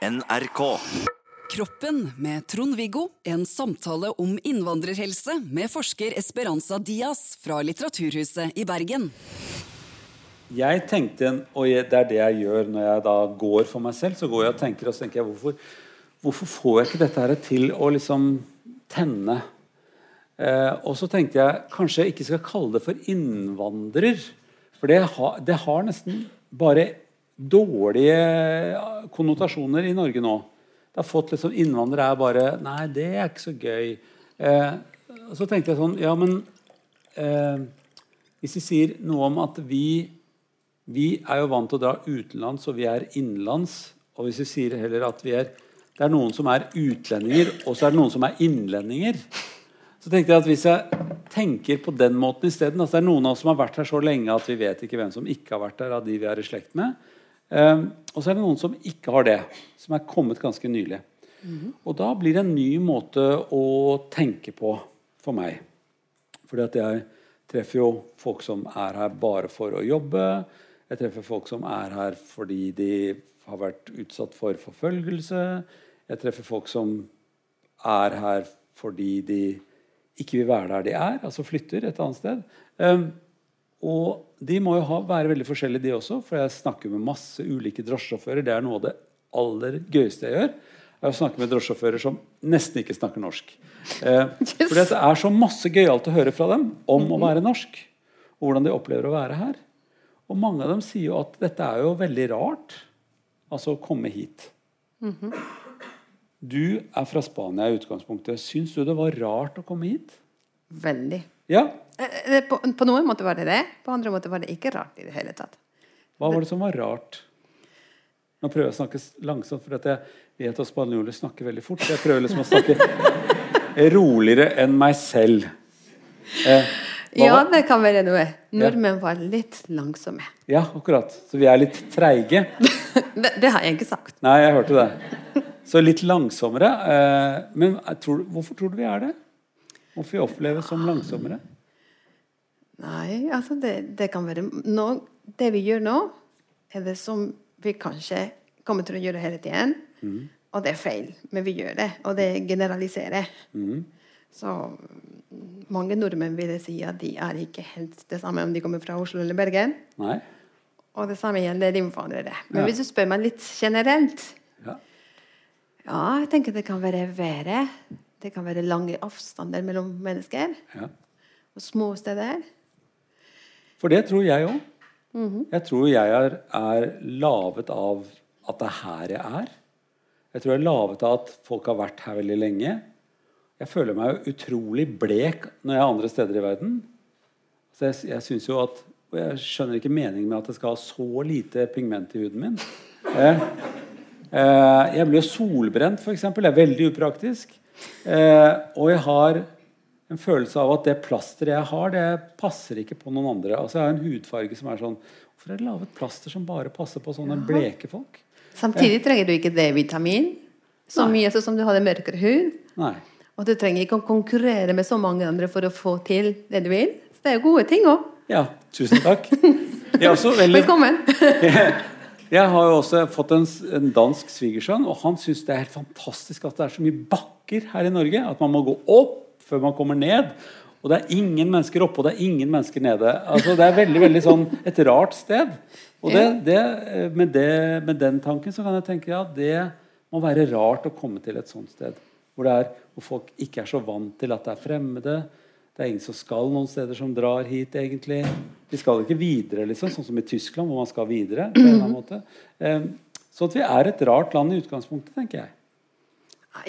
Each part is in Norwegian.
NRK. Kroppen med Trond-Viggo. En samtale om innvandrerhelse med forsker Esperanza Diaz fra Litteraturhuset i Bergen. Jeg tenkte, og det er det jeg gjør når jeg da går for meg selv, så går jeg og tenker og så tenker jeg, hvorfor, hvorfor får jeg ikke dette her til å liksom tenne? Eh, og så tenkte jeg kanskje jeg ikke skal kalle det for innvandrer. For det, ha, det har nesten bare dårlige konnotasjoner i Norge nå. Det har fått liksom Innvandrere er bare Nei, det er ikke så gøy. Eh, så tenkte jeg sånn Ja, men eh, hvis vi sier noe om at vi vi er jo vant til å dra utenlands, og vi er innenlands. Og hvis vi sier heller at vi er det er noen som er utlendinger, og så er det noen som er innlendinger. Så tenkte jeg at Hvis jeg tenker på den måten isteden altså Det er noen av oss som har vært her så lenge at vi vet ikke hvem som ikke har vært her av de vi er i slekt med. Um, og så er det noen som ikke har det, som er kommet ganske nylig. Mm. Og da blir det en ny måte å tenke på for meg. Fordi at jeg treffer jo folk som er her bare for å jobbe. Jeg treffer folk som er her fordi de har vært utsatt for forfølgelse. Jeg treffer folk som er her fordi de ikke vil være der de er, altså flytter et annet sted. Um, og de må jo ha, være veldig forskjellige, de også. For jeg snakker med masse ulike drosjesjåfører. Det er noe av det aller gøyeste jeg gjør. er å snakke med drosjesjåfører som nesten ikke snakker norsk. Eh, yes. For det er så masse gøyalt å høre fra dem om å være norsk. Og hvordan de opplever å være her. Og mange av dem sier jo at dette er jo veldig rart. Altså å komme hit. Mm -hmm. Du er fra Spania i utgangspunktet. Syns du det var rart å komme hit? Veldig. Ja. Eh, eh, på, på noen måter var det det. På andre måter var det ikke rart i det hele tatt. Hva var det som var rart? Nå prøver jeg å snakke langsomt, for jeg vet at spanjoler snakker veldig fort. Jeg prøver liksom å snakke roligere enn meg selv. Eh, ja, det kan være noe. Nordmenn var litt langsomme. Ja, akkurat. Så vi er litt treige. det, det, har jeg ikke sagt. Nei, jeg hørte det. Så litt langsommere. Eh, men tror, hvorfor tror du vi er det? Hvorfor oppleves som langsommere? Nei, altså det, det kan være nå, Det vi gjør nå, er det som vi kanskje kommer til å gjøre hele tiden. Mm. Og det er feil, men vi gjør det. Og det generaliserer. Mm. Så mange nordmenn vil si at de er ikke helt det samme om de kommer fra Oslo eller Bergen. Nei. Og det samme gjelder innvandrere. Men ja. hvis du spør meg litt generelt ja. ja, jeg tenker det kan være været. Det kan være lange avstander mellom mennesker. Ja. Og små steder. For det tror jeg òg. Mm -hmm. Jeg tror jeg er, er laget av at det er her jeg er. Jeg tror jeg er laget av at folk har vært her veldig lenge. Jeg føler meg utrolig blek når jeg er andre steder i verden. Så jeg, jeg synes jo at, og jeg skjønner ikke meningen med at jeg skal ha så lite pigment i huden min. Eh, eh, jeg blir solbrent, f.eks. Det er veldig upraktisk. Eh, og jeg har en følelse av at det plasteret jeg har, det passer ikke på noen andre. Altså Jeg har en hudfarge som er sånn Hvorfor er det laget plaster som bare passer på sånne bleke folk? Samtidig trenger du ikke D-vitamin så Nei. mye som du hadde mørkere hud. Nei. Og du trenger ikke å konkurrere med så mange andre for å få til det du vil. Så det er jo gode ting òg. Ja, tusen takk. Veldig... Velkommen. jeg, har jo også fått en, en dansk svigersønn, og han syns det er helt fantastisk at det er så mye bakker her i Norge. At man må gå opp før man kommer ned. Og det er ingen mennesker oppe, og det er ingen mennesker nede. Altså, det er veldig, veldig sånn et rart sted. Og det, det, med, det, med den tanken så kan jeg tenke ja, det må være rart å komme til et sånt sted. Hvor, er, hvor, folk ikke er så vant til at det er fremmede. Det er ingen som skal noen steder som drar hit, egentlig. De skal ikke videre, liksom, sånn som i Tyskland, hvor man skal videre. på en eller annen måte. Um, så at vi er et rart land i utgangspunktet, tenker jeg.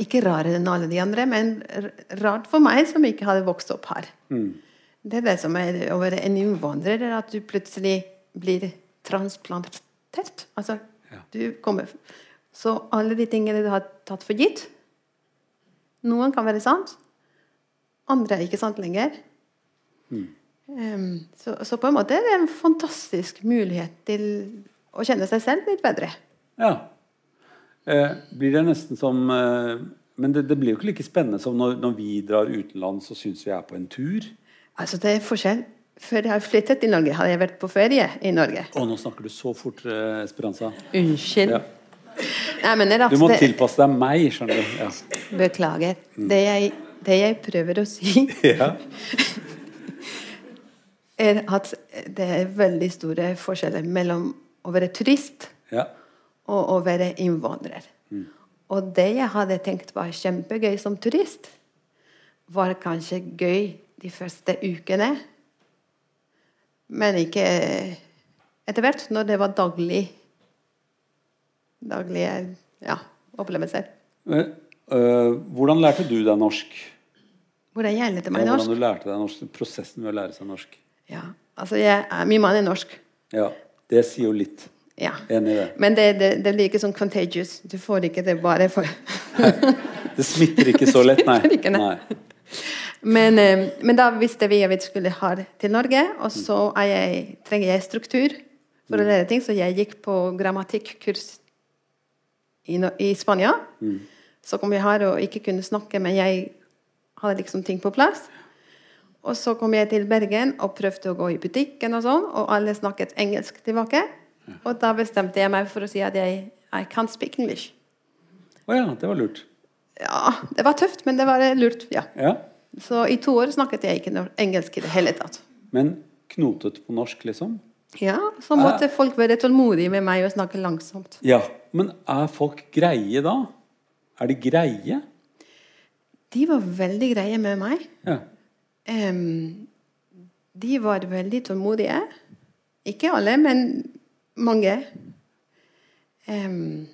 Ikke rarere enn alle de andre, men rart for meg som ikke hadde vokst opp her. Mm. Det er det som er å være en innvandrer, at du plutselig blir transplantert. Altså, ja. du kommer Så alle de tingene du har tatt for gitt, noen kan være sant, andre er ikke sant lenger. Mm. Um, så, så, på en måte er det en fantastisk mulighet til å kjenne seg selv litt bedre. Ja. Eh, blir det nesten som eh, Men det, det, blir jo ikke like spennende som når, når vi drar utenlands og syns vi er på en tur. Altså, det er forskjell. Før jeg har flyttet til Norge, hadde jeg vært på ferie i Norge. Å, nå snakker du så fort, eh, Esperanza. Unnskyld. Ja. Nei, men Du må det- tilpasse deg meg, skjønner du. Ja. Beklager. Det jeg, det jeg prøver å si, Ja. er at det er veldig store forskjeller mellom å være turist ja. og å være innvandrer. Og det jeg hadde tenkt var kjempegøy som turist, var kanskje gøy de første ukene. Men ikke etter hvert, når det var daglig daglige ja, opplevelser. Eh, eh, hvordan lærte du deg norsk? Hvordan lærte Ja, meg norsk. hvordan du lærte deg norsk? Prosessen med å lære seg norsk. Ja, altså jeg, Min mann er norsk. Ja, Det sier jo litt. Ja. Enig i det. Men det, det, det blir ikke sånn contagious. Du får ikke det bare for Det smitter ikke så lett, nei. ikke, nei. Men, eh, men da visste vi at vi skulle ha det til Norge, og så jeg, trenger jeg struktur for å lære ting, så jeg gikk på grammatikkurs i, i Spania. Så kom jeg her og ikke kunne snakke, men jeg hadde liksom ting på plass. Og så kom jeg til Bergen og prøvde å gå i butikken, og sånn, og alle snakket engelsk tilbake. Og da bestemte jeg meg for å si at jeg I can't speak English. Å ja, det var lurt. Ja, det var tøft, men det var lurt. ja. Ja. Så i to år snakket jeg ikke engelsk i det hele tatt. Men knotet på norsk, liksom? Ja, Så måtte folk være tålmodige med meg og snakke langsomt. Ja. Men er folk greie da? Er de greie? De var veldig greie med meg. Ja. Um, de var veldig tålmodige. Ikke alle, men mange. Um,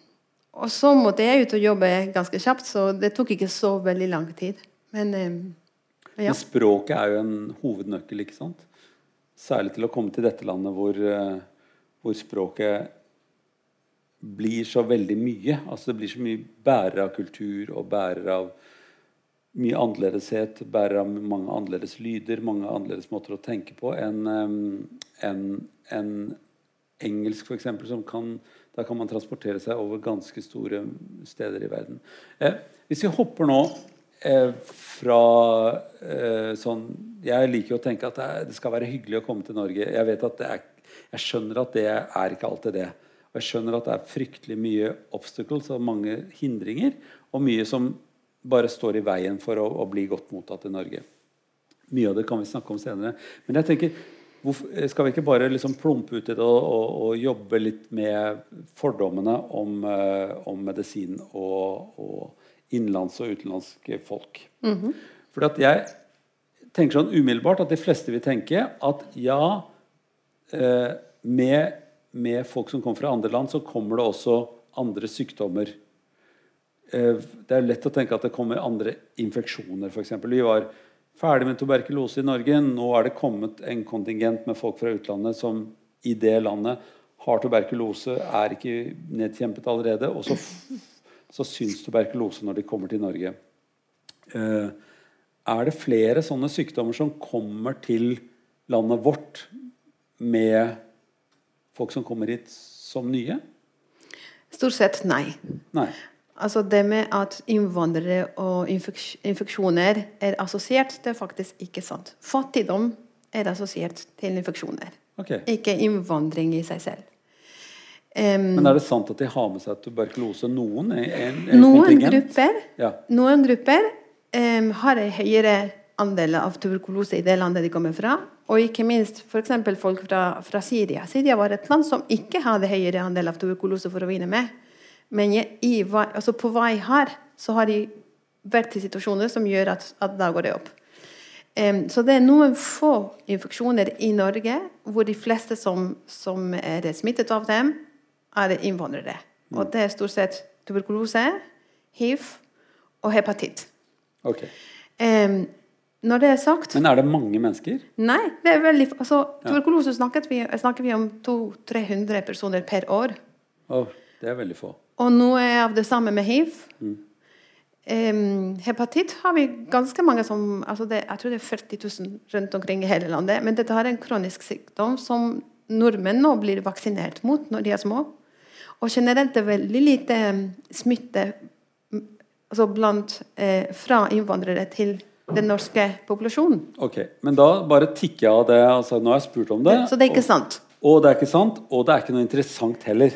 og så måtte jeg ut og jobbe ganske kjapt, så det tok ikke så veldig lang tid. Men um, ja. Men språket er jo en hovednøkkel, ikke sant? Særlig til å komme til dette landet hvor, eh, hvor språket blir så veldig mye. Altså det blir så mye bærer av kultur og bærer av mye annerledeshet, bærer av mange annerledes lyder, mange annerledes måter å tenke på enn en, en engelsk, f.eks., som kan Da kan man transportere seg over ganske store steder i verden. Eh, hvis vi hopper nå eh, fra eh, sånn Jeg liker jo å tenke at det, er, det skal være hyggelig å komme til Norge. Jeg vet at det er Jeg skjønner at det er ikke alltid det. Og jeg skjønner at det er fryktelig mye obstacles og mange hindringer, og mye som bare står i veien for å, å bli godt mottatt i Norge. Mye av det kan vi snakke om senere. Men jeg tenker, hvorfor, skal vi ikke bare liksom plumpe ut i det og, og, og jobbe litt med fordommene om, eh, om medisin og, og innenlands- og utenlandske folk? For at jeg tenker sånn umiddelbart at de fleste vil tenke at ja, eh, med, med folk som kommer fra andre land, så kommer det også andre sykdommer. Eh, det er lett å tenke at det kommer andre infeksjoner, f.eks. Vi var ferdig med tuberkulose i Norge. Nå er det kommet en kontingent med folk fra utlandet som i det landet har tuberkulose, er ikke nedkjempet allerede, og så, så syns tuberkulose når de kommer til Norge. Eh, er det flere sånne sykdommer som kommer til landet vårt med folk som kommer hit som nye? Stort sett nei. Nei. Altså Det med at innvandrere og infeksjoner er assosiert, det er faktisk ikke sant. Fattigdom er assosiert til infeksjoner, okay. ikke innvandring i seg selv. Um, Men er det sant at de har med seg tuberkulose? Noen? er, er, er noen grupper, Ja. noen grupper um, har en høyere andel av tuberkulose i det landet de kommer fra. Og ikke minst f.eks. folk fra, fra Syria. Syria var et land som ikke hadde høyere andel av tuberkulose for å vinne med. Men jeg, i, altså på vei her så har de vært i situasjoner som gjør at, at da går det opp. Um, så det er noen få infeksjoner i Norge hvor de fleste som, som er smittet av dem, er innvandrere. Og det er stort sett tuberkulose, hiv og hepatitt. Ok. Um, når det er sagt Men er det mange mennesker? Nei, det er veldig altså, Tuberkulose snakket vi, snakker vi om 200-300 personer per år. Oh, det er veldig få. Og noe av det samme med hiv. Em, hepatitt har vi ganske mange som altså det, Jeg tror det er 40 000 rundt omkring i hele landet. Men dette er en kronisk sykdom som nordmenn nå blir vaksinert mot når de er små. Og generelt er det veldig lite smitte altså blant, eh, fra innvandrere til den norske populasjonen. Ok, Men da bare tikker jeg av det. altså Nå har jeg spurt om det. Så det er ikke sant. Og, og det er ikke sant, og det er ikke noe interessant heller.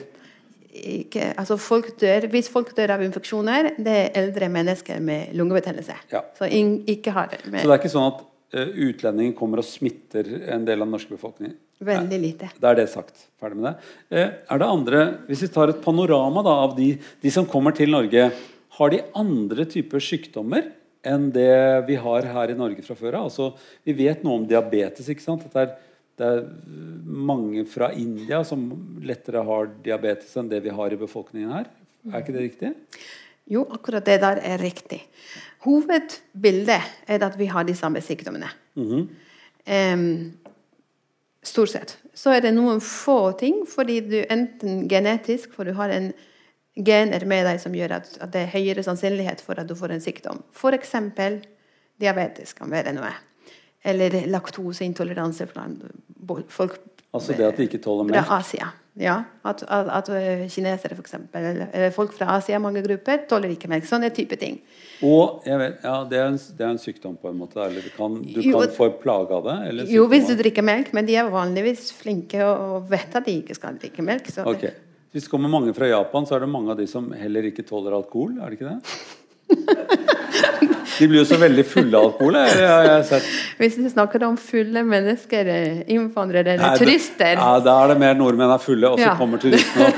Ikke, altså folk dør, Hvis folk dør av infeksjoner, det er eldre mennesker med lungebetennelse. Ja. Så ikke har det. Så det er ikke sånn at uh, utlendinger kommer og smitter en del av den norske befolkningen? veldig lite. Da er det sagt. Ferdig med det. Uh, er det andre, Hvis vi tar et panorama da, av de, de som kommer til Norge, har de andre typer sykdommer enn det vi har her i Norge fra før av? Altså, vi vet noe om diabetes. ikke sant? At det er, det er mange fra India som lettere har diabetes enn det vi har i befolkningen her. Er ikke det riktig? Jo, akkurat det der er riktig. Hovedbildet er at vi har de samme sykdommene. Em, stort sett. Så er det noen få ting, fordi du enten genetisk, for du har en gener med deg som gjør at, at det er høyere sannsynlighet for at du får en sykdom. F.eks. diabetes kan være noe. Eller laktoseintoleranse blant folk Altså det at de ikke tåler fra melk? Asia. Ja, at, at, at eh, kinesere f.eks. Folk fra Asia, mange grupper, tåler ikke melk. Sånne type ting. Og vet, ja, det, er en, det er en sykdom, på en måte. Eller du kan, du Jo, kan få plage av det? Eller Jo, hvis du drikker melk, men de er vanligvis flinke og vet at de ikke skal drikke melk. Så okay. Hvis det kommer mange fra Japan, så er det mange av de som heller ikke tåler alkohol? er det ikke det? De blir jo så veldig fulle av alkohol, har jeg sett. hvis du snakker om fulle mennesker, innvandrere eller Nei, turister, Ja, Da er det mer nordmenn er fulle, og så Ja. kommer turisten og,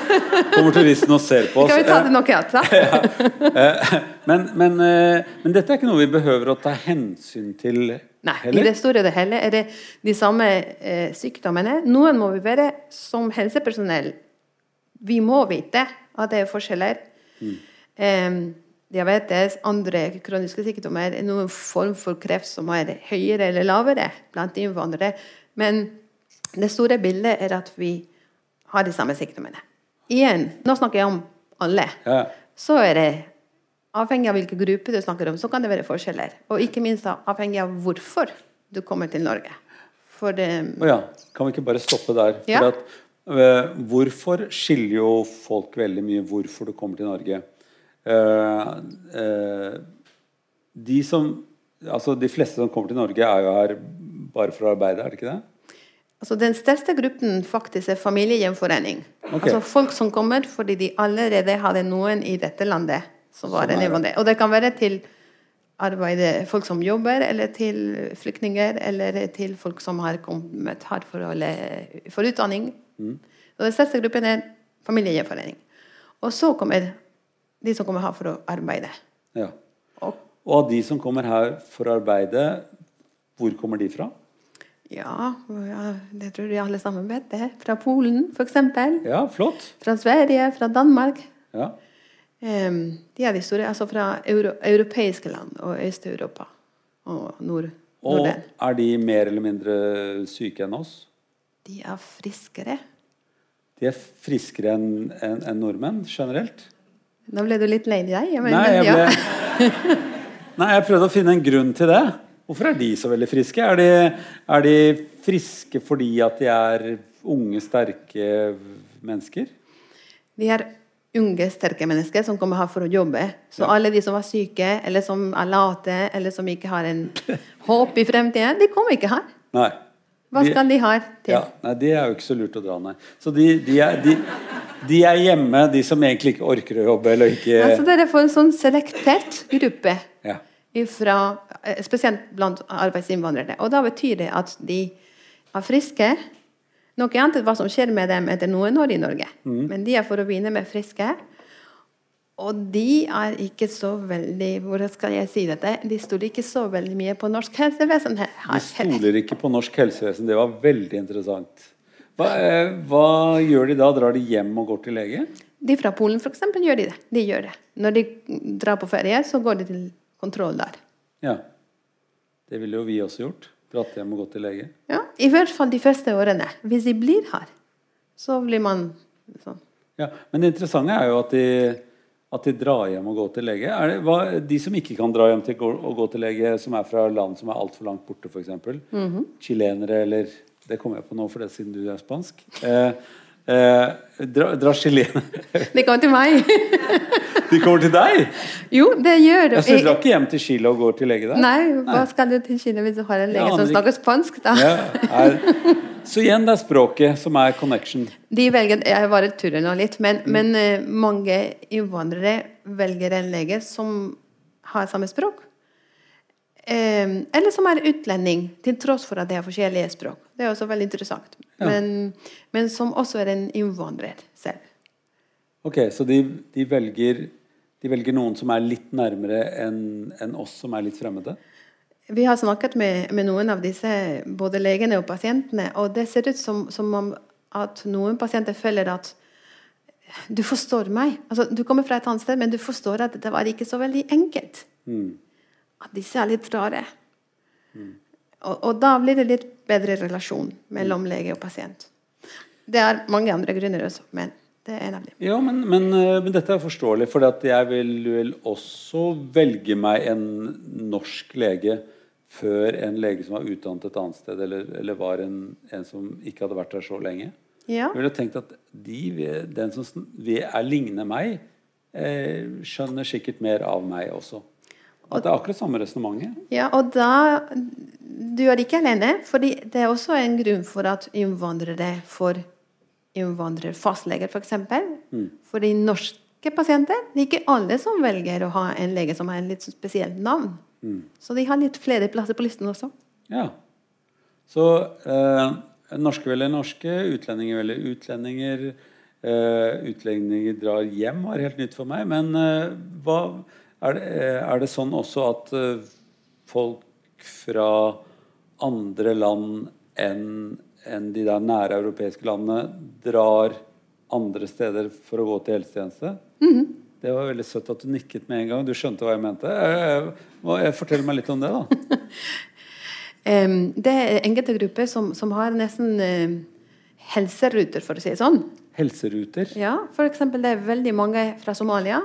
kommer turisten og ser på oss. kan vi ta det nok annet? da? Eh, Men, men, eh, men dette er ikke noe vi behøver å ta hensyn til Nei, i det store og det hele er det de samme eh, sykdommene. Noen må vi være som helsepersonell. Vi må vite at det er forskjeller. Eh, diabetes, andre kroniske sykdommer, noen form for kreft som er høyere eller lavere blant innvandrere. Men det store bildet er at vi har de samme sykdommene. Igjen, nå snakker jeg om alle. Ja. Så er det avhengig av hvilke grupper du snakker om, så kan det være forskjeller. Og ikke minst avhengig av hvorfor du kommer til Norge. For det, Å ja. Kan vi ikke bare stoppe der? Ja. at, eh, hvorfor skiller jo folk veldig mye hvorfor du kommer til Norge? Eh, eh, de som Altså, de fleste som kommer til Norge, er jo her bare for å arbeide, er det ikke det? altså den største gruppen faktisk er familiegjenforening. Okay. Altså folk som kommer fordi de allerede hadde noen i dette landet som var Som det. Og det kan være til arbeide, folk som jobber, eller til flyktninger, eller til folk som har kommet her for, for utdanning. Mm. Og den største gruppen er familiegjenforening. Og så kommer de som kommer her for å arbeide. Ja. Og Og de som kommer her for å arbeide, hvor kommer de fra? ja, det tror jeg alle sammen vet det. Fra Polen, f.eks. Ja, flott. Fra Sverige, fra Danmark. Ja. Um, de er de store, altså fra euro, europeiske land og Øst-Europa og Nord, Og Norden. er de mer eller mindre syke enn oss? De er friskere. De er friskere enn en, enn nordmenn generelt? Da ble du litt lei deg? Men, Nei, jeg jeg ja. Nei, jeg prøvde å finne en grunn til det. Hvorfor er de så veldig friske? Er de, er de friske fordi at de er unge, sterke mennesker? De er unge, sterke mennesker som kommer her for å jobbe. Så alle de som er syke, eller som er late, eller som ikke har en håp i fremtiden, de kommer ikke her. Nei. Hva skal de ha til? Ja, nei, Det er jo ikke så lurt å dra, nei. Så de, de, er, de, de er hjemme, de som egentlig ikke orker å jobbe, eller ikke Altså dere får en sånn selektert gruppe, ja. ifra, eh, spesielt blant arbeidsinnvandrere. Og da betyr det at de er friske. Noe annet er hva som skjer med dem etter noen år i Norge. Men de er for å begynne med friske. Og de er ikke så veldig Hvordan skal jeg si dette? De stoler ikke så veldig mye på norsk helsevesen her. De stoler ikke på norsk helsevesen. Det var veldig interessant. Hva, eh, hva gjør de da? Drar de hjem og går til lege? De fra Polen eksempel, gjør de det. De gjør det. Når de drar på ferie, så går de til kontroll der. Ja. Det ville jo vi også gjort. Dratt hjem og gått til lege. Ja, I hvert fall de første årene. Hvis de blir her, så blir man sånn. Ja, Men det interessante er jo at de, at de drar hjem og går til lege. Er det, hva, de som ikke kan dra hjem til og gå til lege, som er fra land som er altfor langt borte, f.eks. Mm Chilenere eller Det kommer jeg på nå, for det siden du er spansk. Eh, eh, dra, dra chilenere Det kommer til meg. De kommer til deg! jo, det gjør det. Jeg drar ikke hjem til Chile og går til lege der? Nei, hva skal du til Chile hvis du har en lege Ja, som snakker spansk, da? Ja, er, Så igjen, det er språket som er connection. De velger, Jeg bare tuller nå litt, men, mm. men uh, mange innvandrere velger en lege som har samme språk. Um, eller som er utlending, til tross for at de har forskjellige språk. Det er også veldig interessant. Ja. Men, men, som også er en innvandrer selv. Ok, Så de, de, velger, de velger, noen som er litt nærmere enn en oss som er litt fremmede? Vi har snakket med, med, noen av disse, både legene og pasientene, og det ser ut som, som om at noen pasienter føler at du forstår meg. Altså, du kommer fra et annet sted, men du forstår at det var ikke så veldig enkelt. Mm. At disse er litt rare. Mm. Og, og, da blir det litt bedre relasjon mellom lege og pasient. Det er mange andre grunner også, men det er en av dem. Ja, men, men, eh, men dette er forståelig, for jeg vil vel også velge meg en norsk lege før en lege som var utdannet et annet sted, eller, eller var en, en, som ikke hadde vært der så lenge. Ja. Jeg ville tenkt at de, den som er lignende meg, eh, skjønner sikkert mer av meg også. At det er akkurat samme resonnementet. Ja, og da Du er ikke alene, for det er også en grunn for at innvandrere får innvandrerfastleger, f.eks. For eksempel. mm. Fordi norske pasienter Det er ikke alle som velger å ha en lege som har en litt spesielt navn. Mm. Så de har litt flere plasser på listen også. Ja. Så eh, norske velger norske, utlendinger velger utlendinger. Eh, utlendinger drar hjem var helt nytt for meg. Men eh, hva, er, det, er, det, sånn også at eh, folk fra andre land enn enn de der nære europeiske landene drar andre steder for å gå til helsetjeneste. Mm -hmm. Det var veldig søtt at du nikket med en gang. Du skjønte hva jeg mente. Jeg fortell meg litt om det, da. det er enkelte grupper som, som har nesten uh, helseruter, for å si det sånn. Helseruter? Ja, f.eks. det er veldig mange fra Somalia.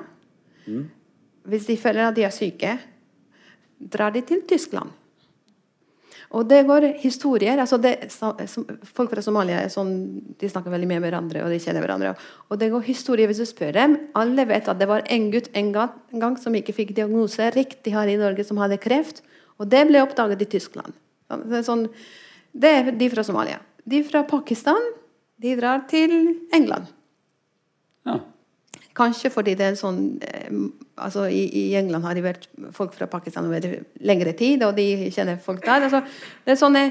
Mm. Hvis de føler at de er syke, drar de til Tyskland. Og det går historier. altså det, Folk fra Somalia sånn, de snakker veldig mye med hverandre, og de kjenner hverandre. Og det går historier hvis du spør dem. Alle vet at det var en gutt en gang, en gang som ikke fikk diagnose riktig her i Norge, som hadde kreft. Og det ble oppdaget i Tyskland. Det er, sånn, det er de fra Somalia. De fra Pakistan de drar til England. Ja. Kanskje fordi det er sånn eh, altså i, i, England har de vært folk fra Pakistan over lengre tid, og de kjenner folk der. Altså, det, er sånne,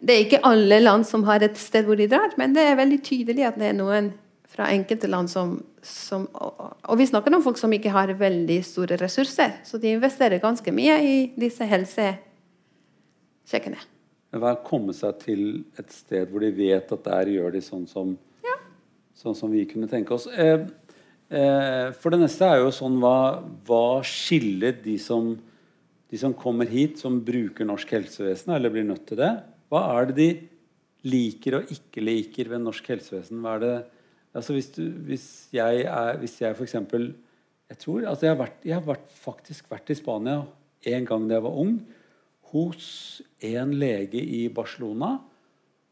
det, er ikke alle land som har et sted hvor de drar, men det er veldig tydelig at det er noen fra enkelte land som, som og, og vi snakker om folk som ikke har veldig store ressurser, så de investerer ganske mye i disse helsesjekkene. Hva er å komme seg til et sted hvor de vet at der gjør de sånn som, ja. sånn som vi kunne tenke oss? Eh, for det neste er jo sånn hva, hva skiller de som, de som, kommer hit, som bruker norsk helsevesen, eller blir nødt til det? Hva er det de liker og ikke liker ved norsk helsevesen? Hva er det, altså hvis, du, hvis jeg er hvis jeg eksempel, jeg tror altså jeg har, vært, jeg har vært, faktisk vært i Spania en gang da jeg var ung, hos en lege i Barcelona.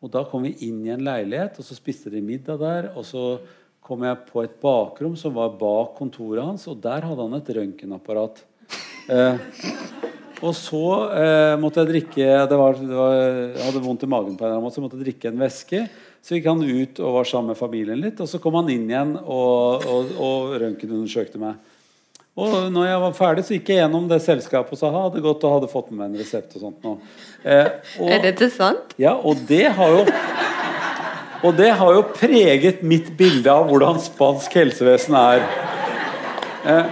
Og da kom vi inn i en leilighet, og så spiste de middag der. og så kom jeg på et bakrom som var bak kontoret hans, og der hadde han et røntgenapparat. Eh, og så eh, måtte jeg drikke det var, det var, Jeg hadde vondt i magen, på en eller annen måte, så jeg måtte drikke en væske. Så gikk han ut og var sammen med familien litt, og så kom han inn igjen og, og, og røntgenundersøkte meg. Og når jeg var ferdig, så gikk jeg gjennom det selskapet og sa ha det godt og hadde fått med meg en resept. og sånt nå. Eh, og, er dette sant? Ja, og det har jo og det har jo preget mitt bilde av hvordan spansk helsevesen er. Eh,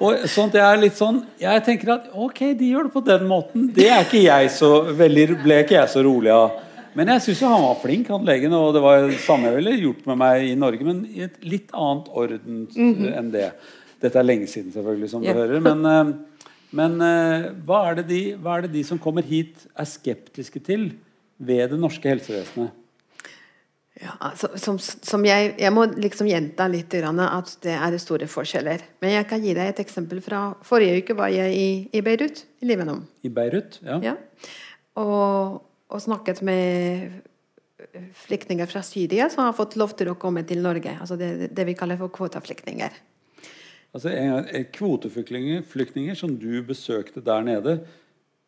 og sånt jeg er litt sånn Jeg tenker at ok, de gjør det på den måten. Det er ikke jeg så veldig, ble ikke jeg så rolig av. Men jeg syns han var flink, han legen. Og det var det samme jeg ville gjort med meg i Norge, men i et litt annet orden mm -hmm. enn det. Dette er lenge siden, selvfølgelig, som du hører. Men, eh, men eh, hva, er de, hva er det de som kommer hit, er skeptiske til? Ved det norske helsevesenet? Ja, altså, som, som jeg, jeg, må liksom gjenta litt at det er store forskjeller. Men jeg kan gi deg et eksempel fra forrige uke. var jeg i, i Beirut, i Libanon. I Beirut, ja. ja. Og, og, snakket med flyktninger fra Syria som har fått lov til å komme til Norge. Altså det, det vi kaller for kvotaflyktninger. Altså Kvoteflyktninger som du besøkte der nede,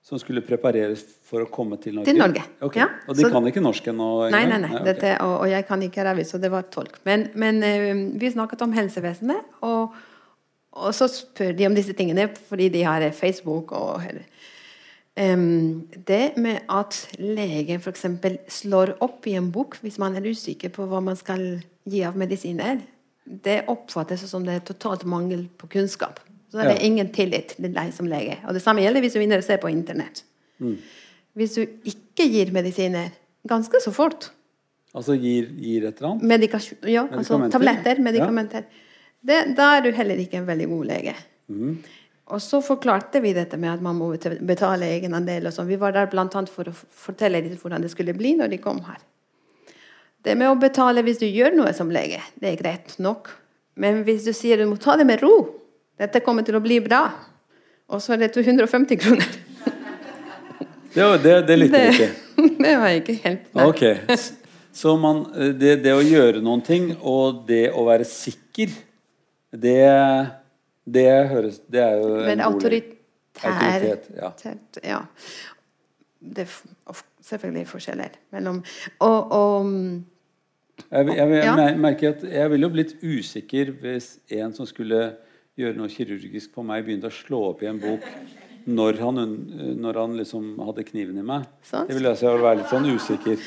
som skulle prepareres for å komme til Norge? Til Norge, okay. ja. Og de Så- kan ikke norsk ennå? Nei, nei, nei. nei. okay. Dette, og, og jeg kan ikke arabisk, så det var tolk. Men, men eh, vi snakket om helsevesenet, og, og så spør de om disse tingene fordi de har eh, Facebook og um, Det med at legen f.eks. slår opp i en bok hvis man er usikker på hva man skal gi av medisiner, det oppfattes som det er totalt mangel på kunnskap. Så det er Ja. ingen tillit til deg som lege. Og det samme gjelder hvis du begynner å se på Internett. Hvis du ikke gir medisiner ganske så fort Altså gir, gir et eller annet? Medikasjon, ja, altså Medikamenter. tabletter, Ja. medikamenter. Det, da er du heller ikke en veldig god lege. Mm. Og så forklarte vi dette med at man må betale egenandel. og sånn. Vi var der bl.a. for å fortelle litt hvordan det skulle bli når de kom her. Det med å betale hvis du gjør noe som lege, det er greit nok. Men hvis du sier du må ta det med ro, dette kommer til å bli bra, og så er det 250 kroner Det, det, det likte du ikke? Det var ikke helt nei. Ok. Så man, det, det å gjøre noen ting, og det å være sikker, det, det høres Det er jo en Men god Autoritet, ja. ja. Det er selvfølgelig forskjeller mellom Og, og Jeg, jeg, jeg, merker at jeg ville jo blitt usikker hvis en som skulle gjøre noe kirurgisk på meg, begynte å slå opp i en bok når han, når han liksom hadde kniven i meg. Sant. Det ville jeg si være litt sånn usikker.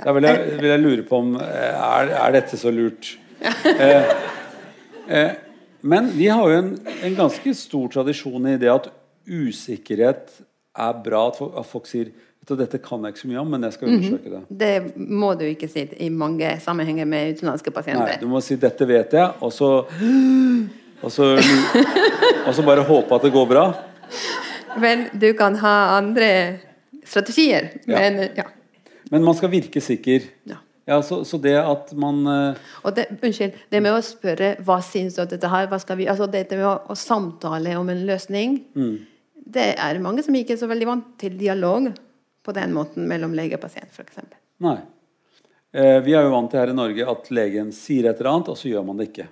Da vil jeg, vil jeg lure på om er, er dette så lurt. Eh, eh, men vi har jo en, en ganske stor tradisjon i det at usikkerhet er bra. At folk, at folk sier vet du, dette kan jeg ikke så mye om, men jeg skal Mhm. undersøke det. det må du ikke si i mange sammenhenger med utenlandske Nei, pasienter. du må si 'dette vet jeg', og så Og så, og så bare håpe at det går bra. Vel, du kan ha andre strategier, men ja. Men man skal virke sikker. ja. Ja, så, så det at man uh... Det, unnskyld, det med å spørre hva syns du om dette her, hva skal vi Altså dette med å, å samtale om en løsning, det er mange som ikke er så veldig vant til dialog på den måten mellom lege og pasient, f.eks. Nei. Eh, vi er jo vant til her i Norge at legen sier et eller annet, og så gjør man det ikke.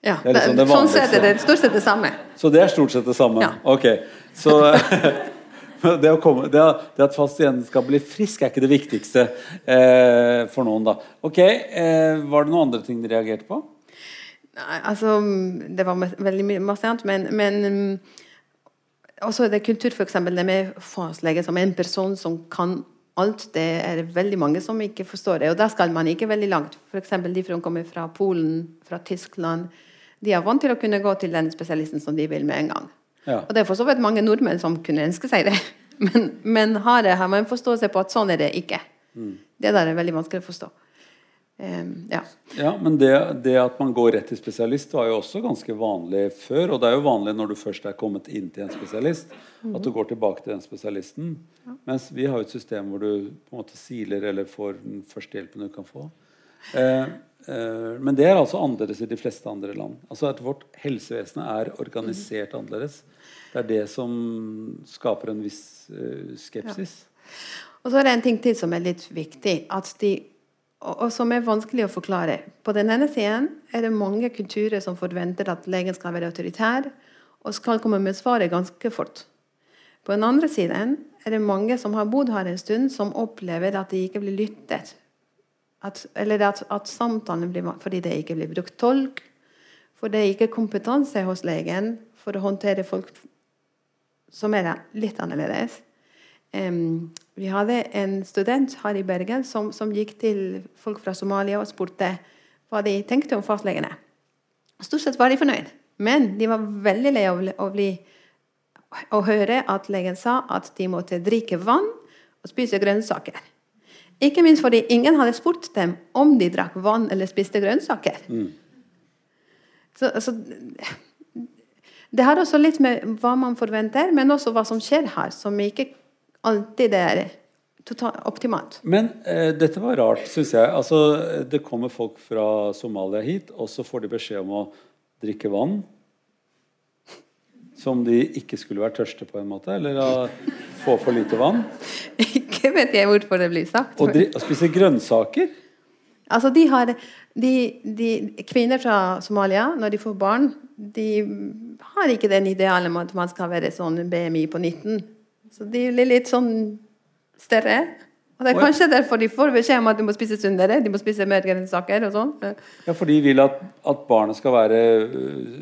Ja, Det er liksom det sånn sett er det stort sett det samme. Så det er stort sett det samme? Ja. Ok. Så det, komme, det, at pasienten skal bli frisk, er ikke det viktigste eh, for noen, da. Ok, eh, Var det noen andre ting de reagerte på? Nei, altså, det var veldig mye masse annet, men, men um, også er det kultur, f.eks. det med fastlege som en person som kan alt. Det er veldig mange som ikke forstår det. Og da skal man ikke veldig langt. F.eks. de som kommer fra Polen, fra Tyskland. De er vant til å kunne gå til den spesialisten som de vil med en gang. Ja. Og det er for så vidt mange nordmenn som kunne ønske seg det. Men, men har, det, har man forståelse på at sånn er det ikke. Det der er veldig vanskelig å forstå. Um, ja. Ja, Men det, det at man går rett til spesialist, var jo også ganske vanlig før. Og det er jo vanlig når du først er kommet inn til en spesialist, at du går tilbake til den spesialisten. Mens vi har jo et system hvor du på en måte siler eller får den første hjelpen du kan få. Eh, men det er altså annerledes i de fleste andre land. Altså at Vårt helsevesen er organisert annerledes. Det er det som skaper en viss skepsis. skepsis. Og så er det en ting til som er litt viktig, de, og som er vanskelig å forklare. På den ene siden er det mange kulturer som forventer at legen skal være autoritær og skal komme med svaret ganske fort. På den andre siden er det mange som har bodd her en stund, som opplever at de ikke blir lyttet. At, eller at, at samtalen blir Fordi det ikke blir brukt tolk. For det er ikke kompetanse hos legen for å håndtere folk som er litt annerledes. Um, vi hadde en student her i Bergen som, som gikk til folk fra Somalia og spurte hva de tenkte om fastlegene. Stort sett var de fornøyd, men de var veldig lei av å, bli, å høre at legen sa at de måtte drikke vann og spise grønnsaker. Ikke minst fordi ingen hadde spurt dem om de drakk vann eller spiste grønnsaker. Så, så det har også litt med hva man forventer, men også hva som skjer her, som ikke alltid er totalt optimalt. Men eh, dette var rart, syns jeg. Altså, det kommer folk fra Somalia hit, og så får de beskjed om å drikke vann. Som de ikke skulle være tørste på, en måte. Eller få for lite vann. Ikke vet jeg hvorfor det blir sagt. Og, de, og grønnsaker. Altså, de har de, de, Kvinner fra Somalia, når de får barn, de har ikke den idealen om at man skal være sånn BMI på 19. Så de blir litt sånn større. Og det er kanskje derfor de får beskjed om at de må spise sunnere, de må spise mer grønnsaker og sånn. Ja, for de vil at, at barnet skal være øh,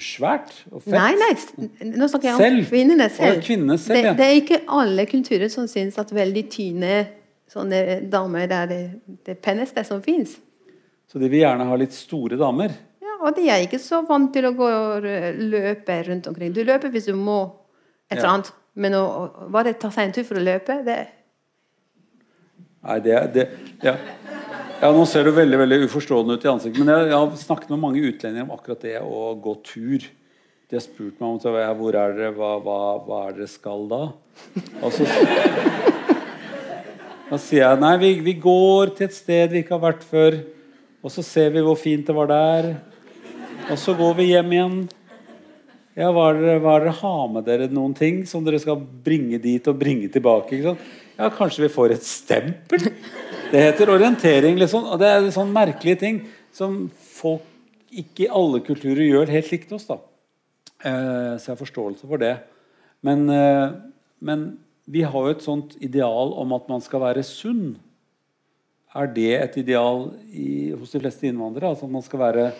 svært og fett? Nei, nei, nå snakker jeg om Selv? kvinnene selv. Kvinnene selv, det, ja. det er ikke alle kulturer som syns at veldig tynne sånne damer det er det, det peneste som fins. Så de vil gjerne ha litt store damer? Ja, og de er ikke så vant til å gå og løpe rundt omkring. Du løper hvis du må et eller Ja. annet, men å bare ta seg en tur for å løpe, det Nei, det, det ja. Ja, nå ser du veldig veldig uforstående ut i ansiktet. Men jeg, jeg har snakket med mange utlendinger om akkurat det å gå tur. De har spurt meg om så, hvor er dere, hva, hva, hva er dere skal da? Og så, da sier jeg nei, vi, vi går til et sted vi ikke har vært før. Og så ser vi hvor fint det var der. Og så går vi hjem igjen. Ja, hva er dere, hva er dere har med dere noen ting som dere skal bringe dit og bringe tilbake? Ja, kanskje vi får et stempel? Det heter orientering, liksom. Og det er sånne merkelige ting som folk ikke i alle kulturer gjør helt likt oss. da. Eh, så jeg har forståelse for det. Men, eh, men vi har jo et sånt ideal om at man skal være sunn. Er det et ideal i, hos de fleste innvandrere? Altså at man skal være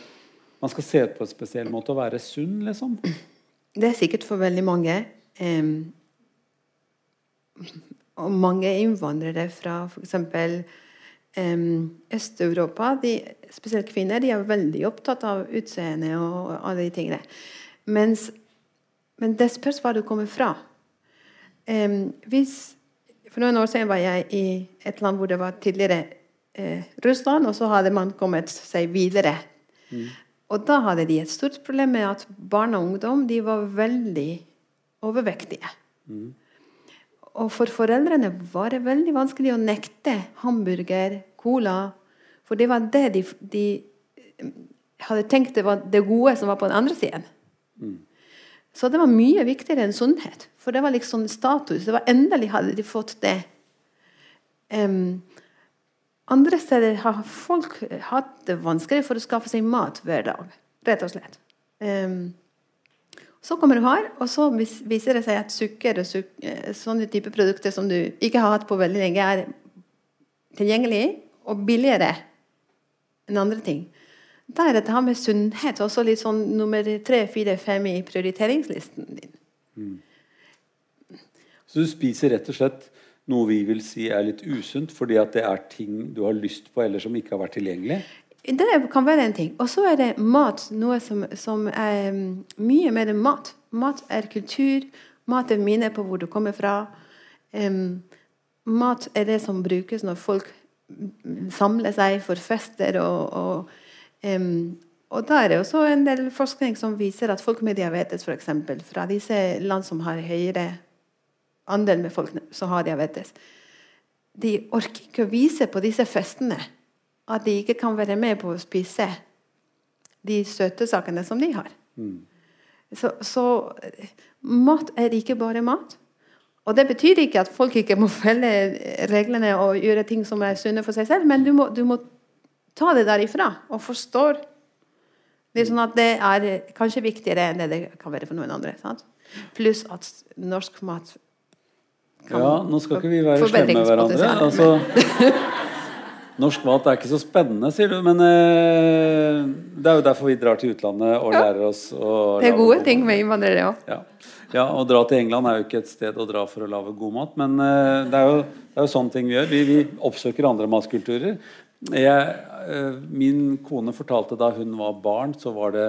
man skal se på en spesiell måte og være sunn, liksom? Det er sikkert for veldig mange. em, og mange innvandrere fra f.eks. Um, Øst-Europa, spesielt kvinner, de er veldig opptatt av utseende og alle de tingene. Mens, men det spørs hva du kommer fra. Um, hvis, for noen år siden var jeg i et land hvor det var tidligere eh, Russland, og så hadde man kommet seg videre. Og da hadde de et stort problem med at barn og ungdom de var veldig overvektige. Og for foreldrene var det veldig vanskelig å nekte hamburger, cola. For det var det de, de eh, hadde tenkt det var det gode som var på den andre siden. Så det var mye viktigere enn sunnhet. For det var liksom status. Det var Endelig hadde de fått det. Um, andre steder har folk hatt det vanskelig for å skaffe seg mat hver dag. Rett og slett. Em, så kommer du her, og så viser det seg at sukker og suk eh, sånne type produkter som du ikke har hatt på veldig lenge, er tilgjengelig og billigere enn andre ting. Da er dette her med sunnhet også litt sånn nummer tre, fire, fem i prioriteringslisten din. Så du spiser rett og slett noe vi vil si er litt usunt fordi at det er ting du har lyst på eller som ikke har vært tilgjengelig? Det kan være en ting. Og så er det mat noe som, som er mm, mye mer enn mat. Mat er kultur. Mat er minne på hvor du kommer fra. Um, mat er det som brukes når folk mm, samler seg for fester. Og, og, um, og da er det også en del forskning som viser at folk med diabetes, eksempel, fra disse land som har høyere andel med folk som har diabetes, de orker ikke å vise på disse festene at de ikke kan være med på å spise de søte sakene som de har. Så, så eh, mat er ikke bare mat. Og det betyr ikke at folk ikke må følge reglene og gjøre ting som er sunne for seg selv, men du må, du må ta det derifra og forstår det sånn at det er kanskje viktigere enn det det kan være for noen andre. Sant? Pluss at norsk mat kan Ja, nå skal ikke vi være slemme med hverandre. Altså, norsk mat er ikke så spennende, sier du. Men eh, det er jo derfor vi drar til utlandet og lærer oss å Det er gode ting med innvandrere òg. Ja. ja, å dra til England er jo ikke et sted å dra for å lage god mat, men eh, det, er jo, det er jo sånne ting vi gjør. Vi, vi oppsøker andre matkulturer. Jeg, eh, min kone fortalte da hun var barn, så var det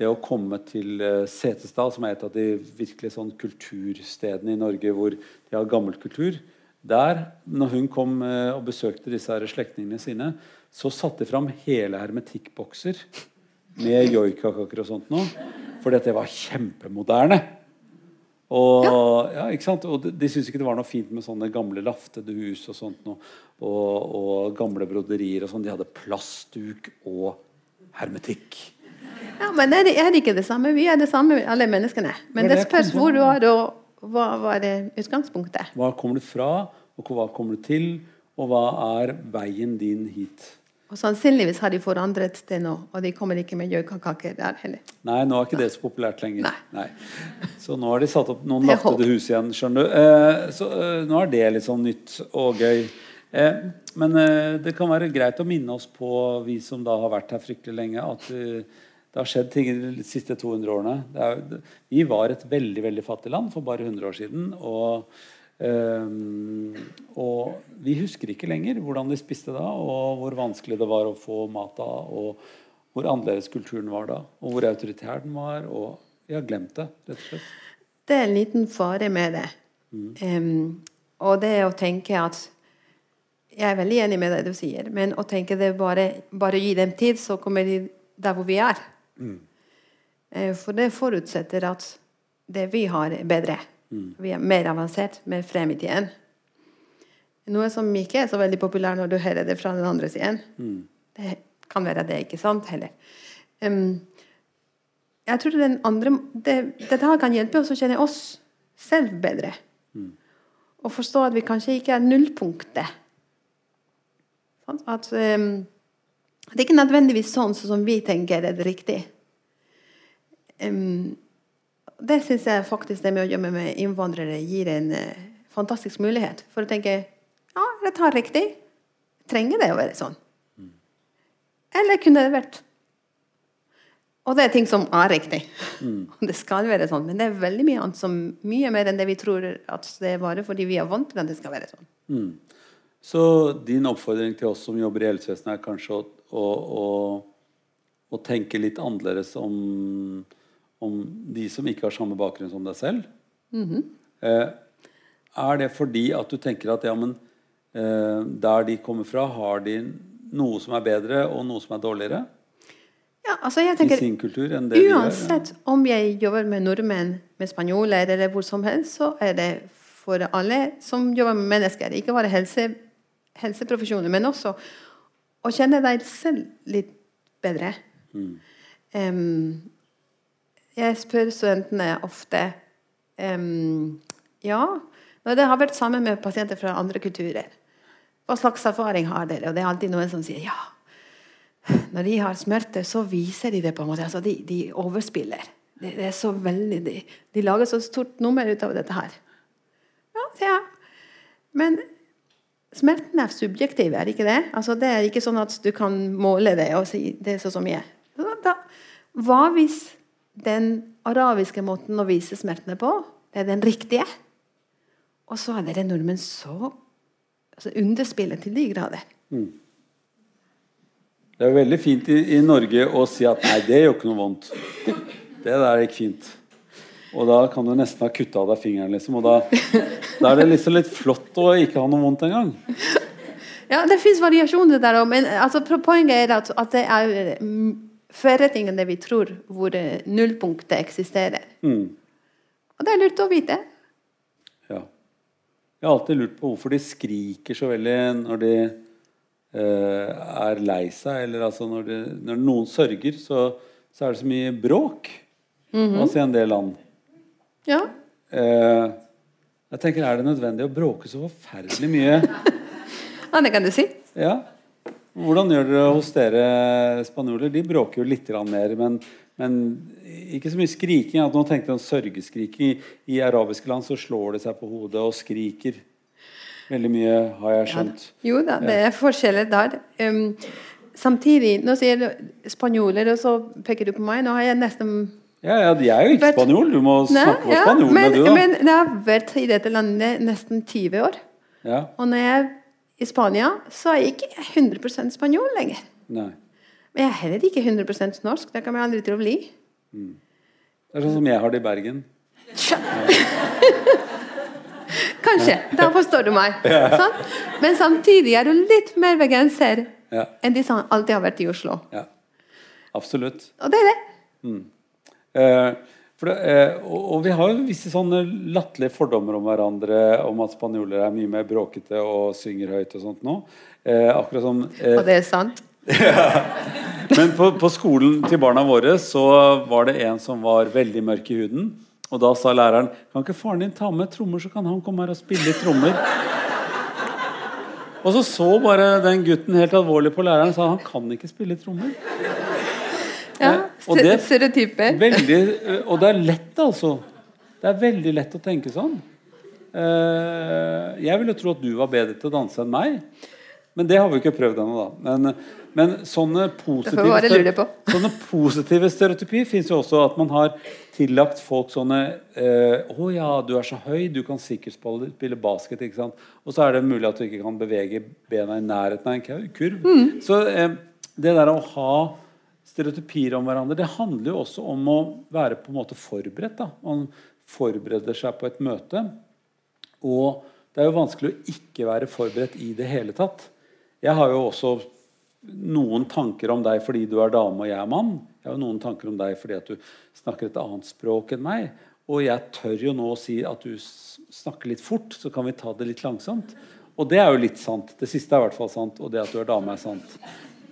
det å komme til eh, Setesdal, som er et av de virkelig sånn kulturstedene i Norge hvor de har gammel kultur. Der, når hun kom eh, og besøkte disse her slektningene sine, så satte de fram hele hermetikkbokser med joikakaker og sånt noe. For dette var kjempemoderne. Og, ja. ikke sant? og de, de syntes ikke det var noe fint med sånne gamle laftede hus og sånt noe, og, og gamle broderier og sånn. De hadde plastduk og hermetikk. Ja, men er det, er det ikke det samme? Vi er det samme, alle menneskene. Men Det det det spørs hvor du har og hva var utgangspunktet. Hva kommer du fra, og hva kommer du til, og hva er veien din hit? Og sannsynligvis har de forandret det nå, og de kommer ikke med gjøkakaker der heller. Nei, nå er ikke det så populært lenger. Nei. Så nå har de satt opp noen er hus igjen, skjønner du. Eh, så eh, nå er det litt sånn nytt og gøy. Eh, men eh, det kan være greit å minne oss på, vi som da har vært her fryktelig lenge, at eh, det har skjedd ting de siste 200 årene. Er, vi var et veldig, veldig fattig land for bare 100 år siden. og Ehm, og vi husker ikke lenger hvordan de spiste da, og hvor vanskelig det var å få mat da, og hvor annerledes kulturen var da, og hvor autoritær den var. Og vi har glemt det, rett og slett. Det er en liten fare med det. Em, og det er å tenke at Jeg er veldig enig med det du sier, men å tenke det bare, bare gi dem tid, så kommer de der hvor vi er. Eh, For det forutsetter at det vi har, er bedre. Vi er mer avansert, mer frem i tiden. Noe som ikke er så veldig populær når du hører det fra den andre siden. Det kan være det ikke sant heller. Um, jeg tror den andre, det, Dette her kan hjelpe oss å kjenne oss selv bedre. Og forstå at vi kanskje ikke er nullpunktet. At em, det er ikke nødvendigvis sånn som vi tenker er det riktig. Det syns jeg faktisk det med å jobbe med innvandrere gir en eh, fantastisk mulighet. For å tenke ja, det tar riktig. Trenger det å være sånn? Eller kunne det vært Og det er ting som er riktig. Det skal være sånn. Men det er veldig mye annet som mye mer enn det vi tror at det er bare fordi vi er vant til at det skal være sånn. Så din oppfordring til oss som jobber i helsevesenet, er kanskje å, å, å tenke litt annerledes om, om de som ikke har samme bakgrunn som deg selv? eh, er det fordi at du tenker at ja, men eh, der de kommer fra, har de noe som er bedre, og noe som er dårligere Ja, altså jeg i sin kultur enn det vi gjør? Uansett om jeg jobber med nordmenn, med spanjoler eller hvor som helst, så er det for alle som jobber med mennesker, ikke bare helse, helseprofesjoner, men også å kjenne deg selv litt bedre. Em, jeg spør studentene ofte um, Ja, når det har vært sammen med pasienter fra andre kulturer, hva slags erfaring har dere? Og det er alltid noen som sier ja. Når de har smerte, så viser de det på en måte. Altså, de, de overspiller. Det, det er så veldig, de, de lager så stort nummer ut av dette her. Ja, sier jeg. Men smerten er subjektiv, er det ikke det? Altså, det er ikke sånn at du kan måle det og si det er sånn som jeg. Så Da, hva hvis den arabiske måten å vise smertene på, det er den riktige? Og så er dere nordmenn så altså, underspillet til de grader. Det er veldig fint i, i Norge å si at nei, det gjør ikke noe vondt. Det der ikke fint. Og da kan du nesten ha kutta av deg fingeren, liksom. Og da, da er det liksom litt flott å ikke ha noe vondt engang. Ja, det fins variasjoner der òg, men altså, poenget er at, at det er mm, færre ting enn det vi tror, hvor eh, nullpunktet eksisterer. Mm. Og det er lurt å vite. Ja. Jeg har alltid lurt på hvorfor de skriker så veldig når de eh, er lei seg. Eller altså når, de, når noen sørger, så, så er det så mye bråk. Altså i en del land. Ja. Eh, jeg tenker, Er det nødvendig å bråke så forferdelig mye? ja, det kan du si. Ja. Hvordan gjør dere hos dere spanjoler? De bråker jo litt mer, men, men ikke så mye skriking. At nå tenkte jeg sørgeskriking. I, I arabiske land så slår de seg på hodet og skriker veldig mye, har jeg skjønt. Jo da, det er forskjeller der. Um, samtidig, nå sier du spanjoler, og så peker du på meg. Nå har jeg nesten Ja, ja, de er jo ikke spanjol. Du må Nei, snakke på ja, spanjol, men, du, da. men jeg har vært i dette landet nesten 20 år. Ja, Og når jeg er i Spania, så er jeg ikke 100% spanjol lenger. nei. Men jeg er heller ikke 100% norsk. Det kan jeg aldri til å bli. Det er sånn som jeg har det i Bergen. Kanskje. Da forstår du meg. Sånn? Men samtidig er du litt mer bergenser Ja. enn de som alltid har vært i Oslo. Ja. Absolutt. Og det er det. For det, eh, og, vi har jo visse sånne latterlige fordommer om hverandre, om at spanjoler er mye mer bråkete og synger høyt og sånt nå. Eh, akkurat som eh, Og det er sant. Men på, på skolen til barna våre så var det en som var veldig mørk i huden. Og da sa læreren Kan ikke faren din ta med trommer, så kan han komme her og spille trommer? Og så så bare den gutten helt alvorlig på læreren og sa han kan ikke spille trommer. Ja, Eh, og det- stereotyper. Veldig, eh, og det er lett, altså. Det er veldig lett å tenke sånn. Eh, jeg ville tro at du var bedre til å danse enn meg. Men det har vi ikke prøvd ennå, da. Men, men sånne positive, sånne positive stereotypier fins jo også at man har tillagt folk sånne eh, 'Å ja, du er så høy, du kan sikkert spille basket.' ikke sant? Og så er det mulig at du ikke kan bevege bena i nærheten av en kurv. Mm. Så eh, det der å ha stereotypier om hverandre, det handler jo også om å være på en måte forberedt. da. Man forbereder seg på et møte. Og det er jo vanskelig å ikke være forberedt i det hele tatt. Jeg har jo også noen tanker om deg fordi du er dame og jeg er mann. Jeg har jo noen tanker om deg fordi at du snakker et annet språk enn meg. Og jeg tør jo nå å si at du snakker litt fort, så kan vi ta det litt langsomt. Og det er jo litt sant. Det siste er i hvert fall sant, og det at du er dame, er sant.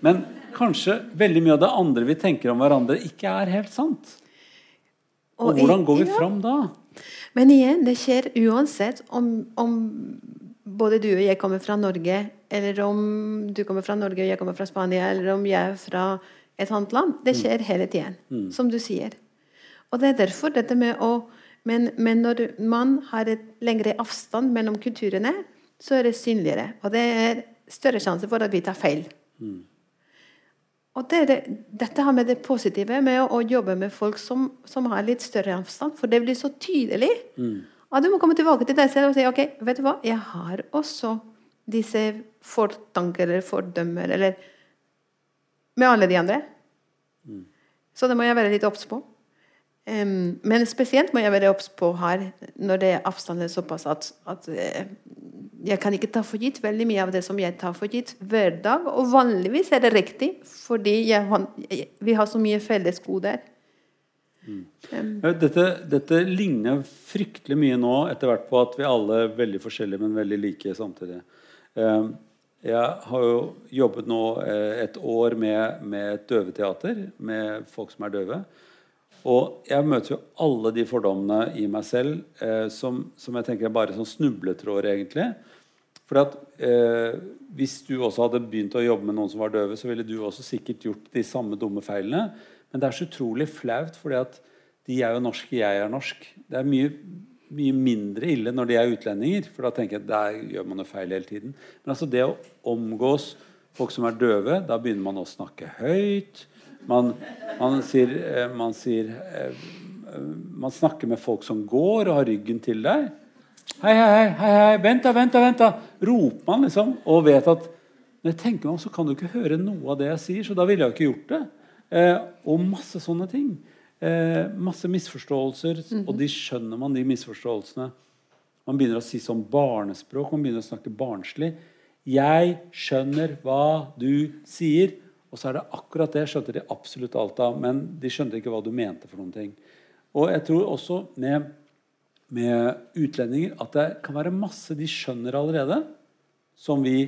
Men kanskje veldig mye av det andre vi tenker om hverandre, ikke er helt sant. Og Og hvordan går vi ja. fram da? Men igjen, det skjer uansett om, om både du og jeg kommer fra Norge, eller om du kommer fra Norge og jeg kommer fra Spania, eller om jeg er fra et annet land. Det skjer hele tiden, som du sier. Og det er derfor dette med å men, men når man har et lengre avstand mellom kulturene, så er det synligere. Og det er større sjanse for at vi tar feil. Og det, det, dette har med det positive med å, å jobbe med folk som, som har litt større avstand. For det blir så tydelig. at du må komme tilbake til deg selv og si ok, vet du hva, jeg har også disse fortanker eller fordømmer eller med alle de andre. Så det må jeg være litt obs på. Um, men spesielt må jeg være obs på her når det er avstanden såpass at, at eh, jeg kan ikke ta for gitt veldig mye av det som jeg tar for gitt hver dag. Og vanligvis er det riktig, fordi jeg, vi har så mye fellesgoder. Ja, Dette, dette ligner fryktelig mye nå etter hvert på at vi alle er veldig forskjellige, men veldig like samtidig. Um, Jeg har jo jobbet nå eh, et år med, med et døveteater med folk som er døve. Og jeg møter jo alle de fordommene i meg selv eh, som, som jeg tenker er bare sånn snubletråder, egentlig. For at eh, Hvis du også hadde begynt å jobbe med noen som var døve, så ville du også sikkert gjort de samme dumme feilene. Men det er så utrolig flaut, fordi at de er jo norske, jeg er norsk. Det er mye, mye mindre ille når de er utlendinger, for da tenker jeg at der gjør man jo feil hele tiden. Men altså det å omgås folk som er døve, da begynner man å snakke høyt. Man, man sier, eh, man sier eh, Man snakker med folk som går og har ryggen til deg. Hei, hei, hei, hei, vent da, vent da, vent da. Roper man liksom, og vet at når jeg tenker meg om, så kan du ikke høre noe av det jeg sier, så da ville jeg jo ikke gjort det. Eh, og masse sånne ting. Eh, masse misforståelser, og de skjønner man, de misforståelsene. Man begynner å si sånn barnespråk, man begynner å snakke barnslig. Jeg skjønner hva du sier. Og så er det akkurat det skjønte de absolutt alt av, men de skjønte ikke hva du mente for noen ting. Og jeg tror også med, med utlendinger at det kan være masse de skjønner allerede, som vi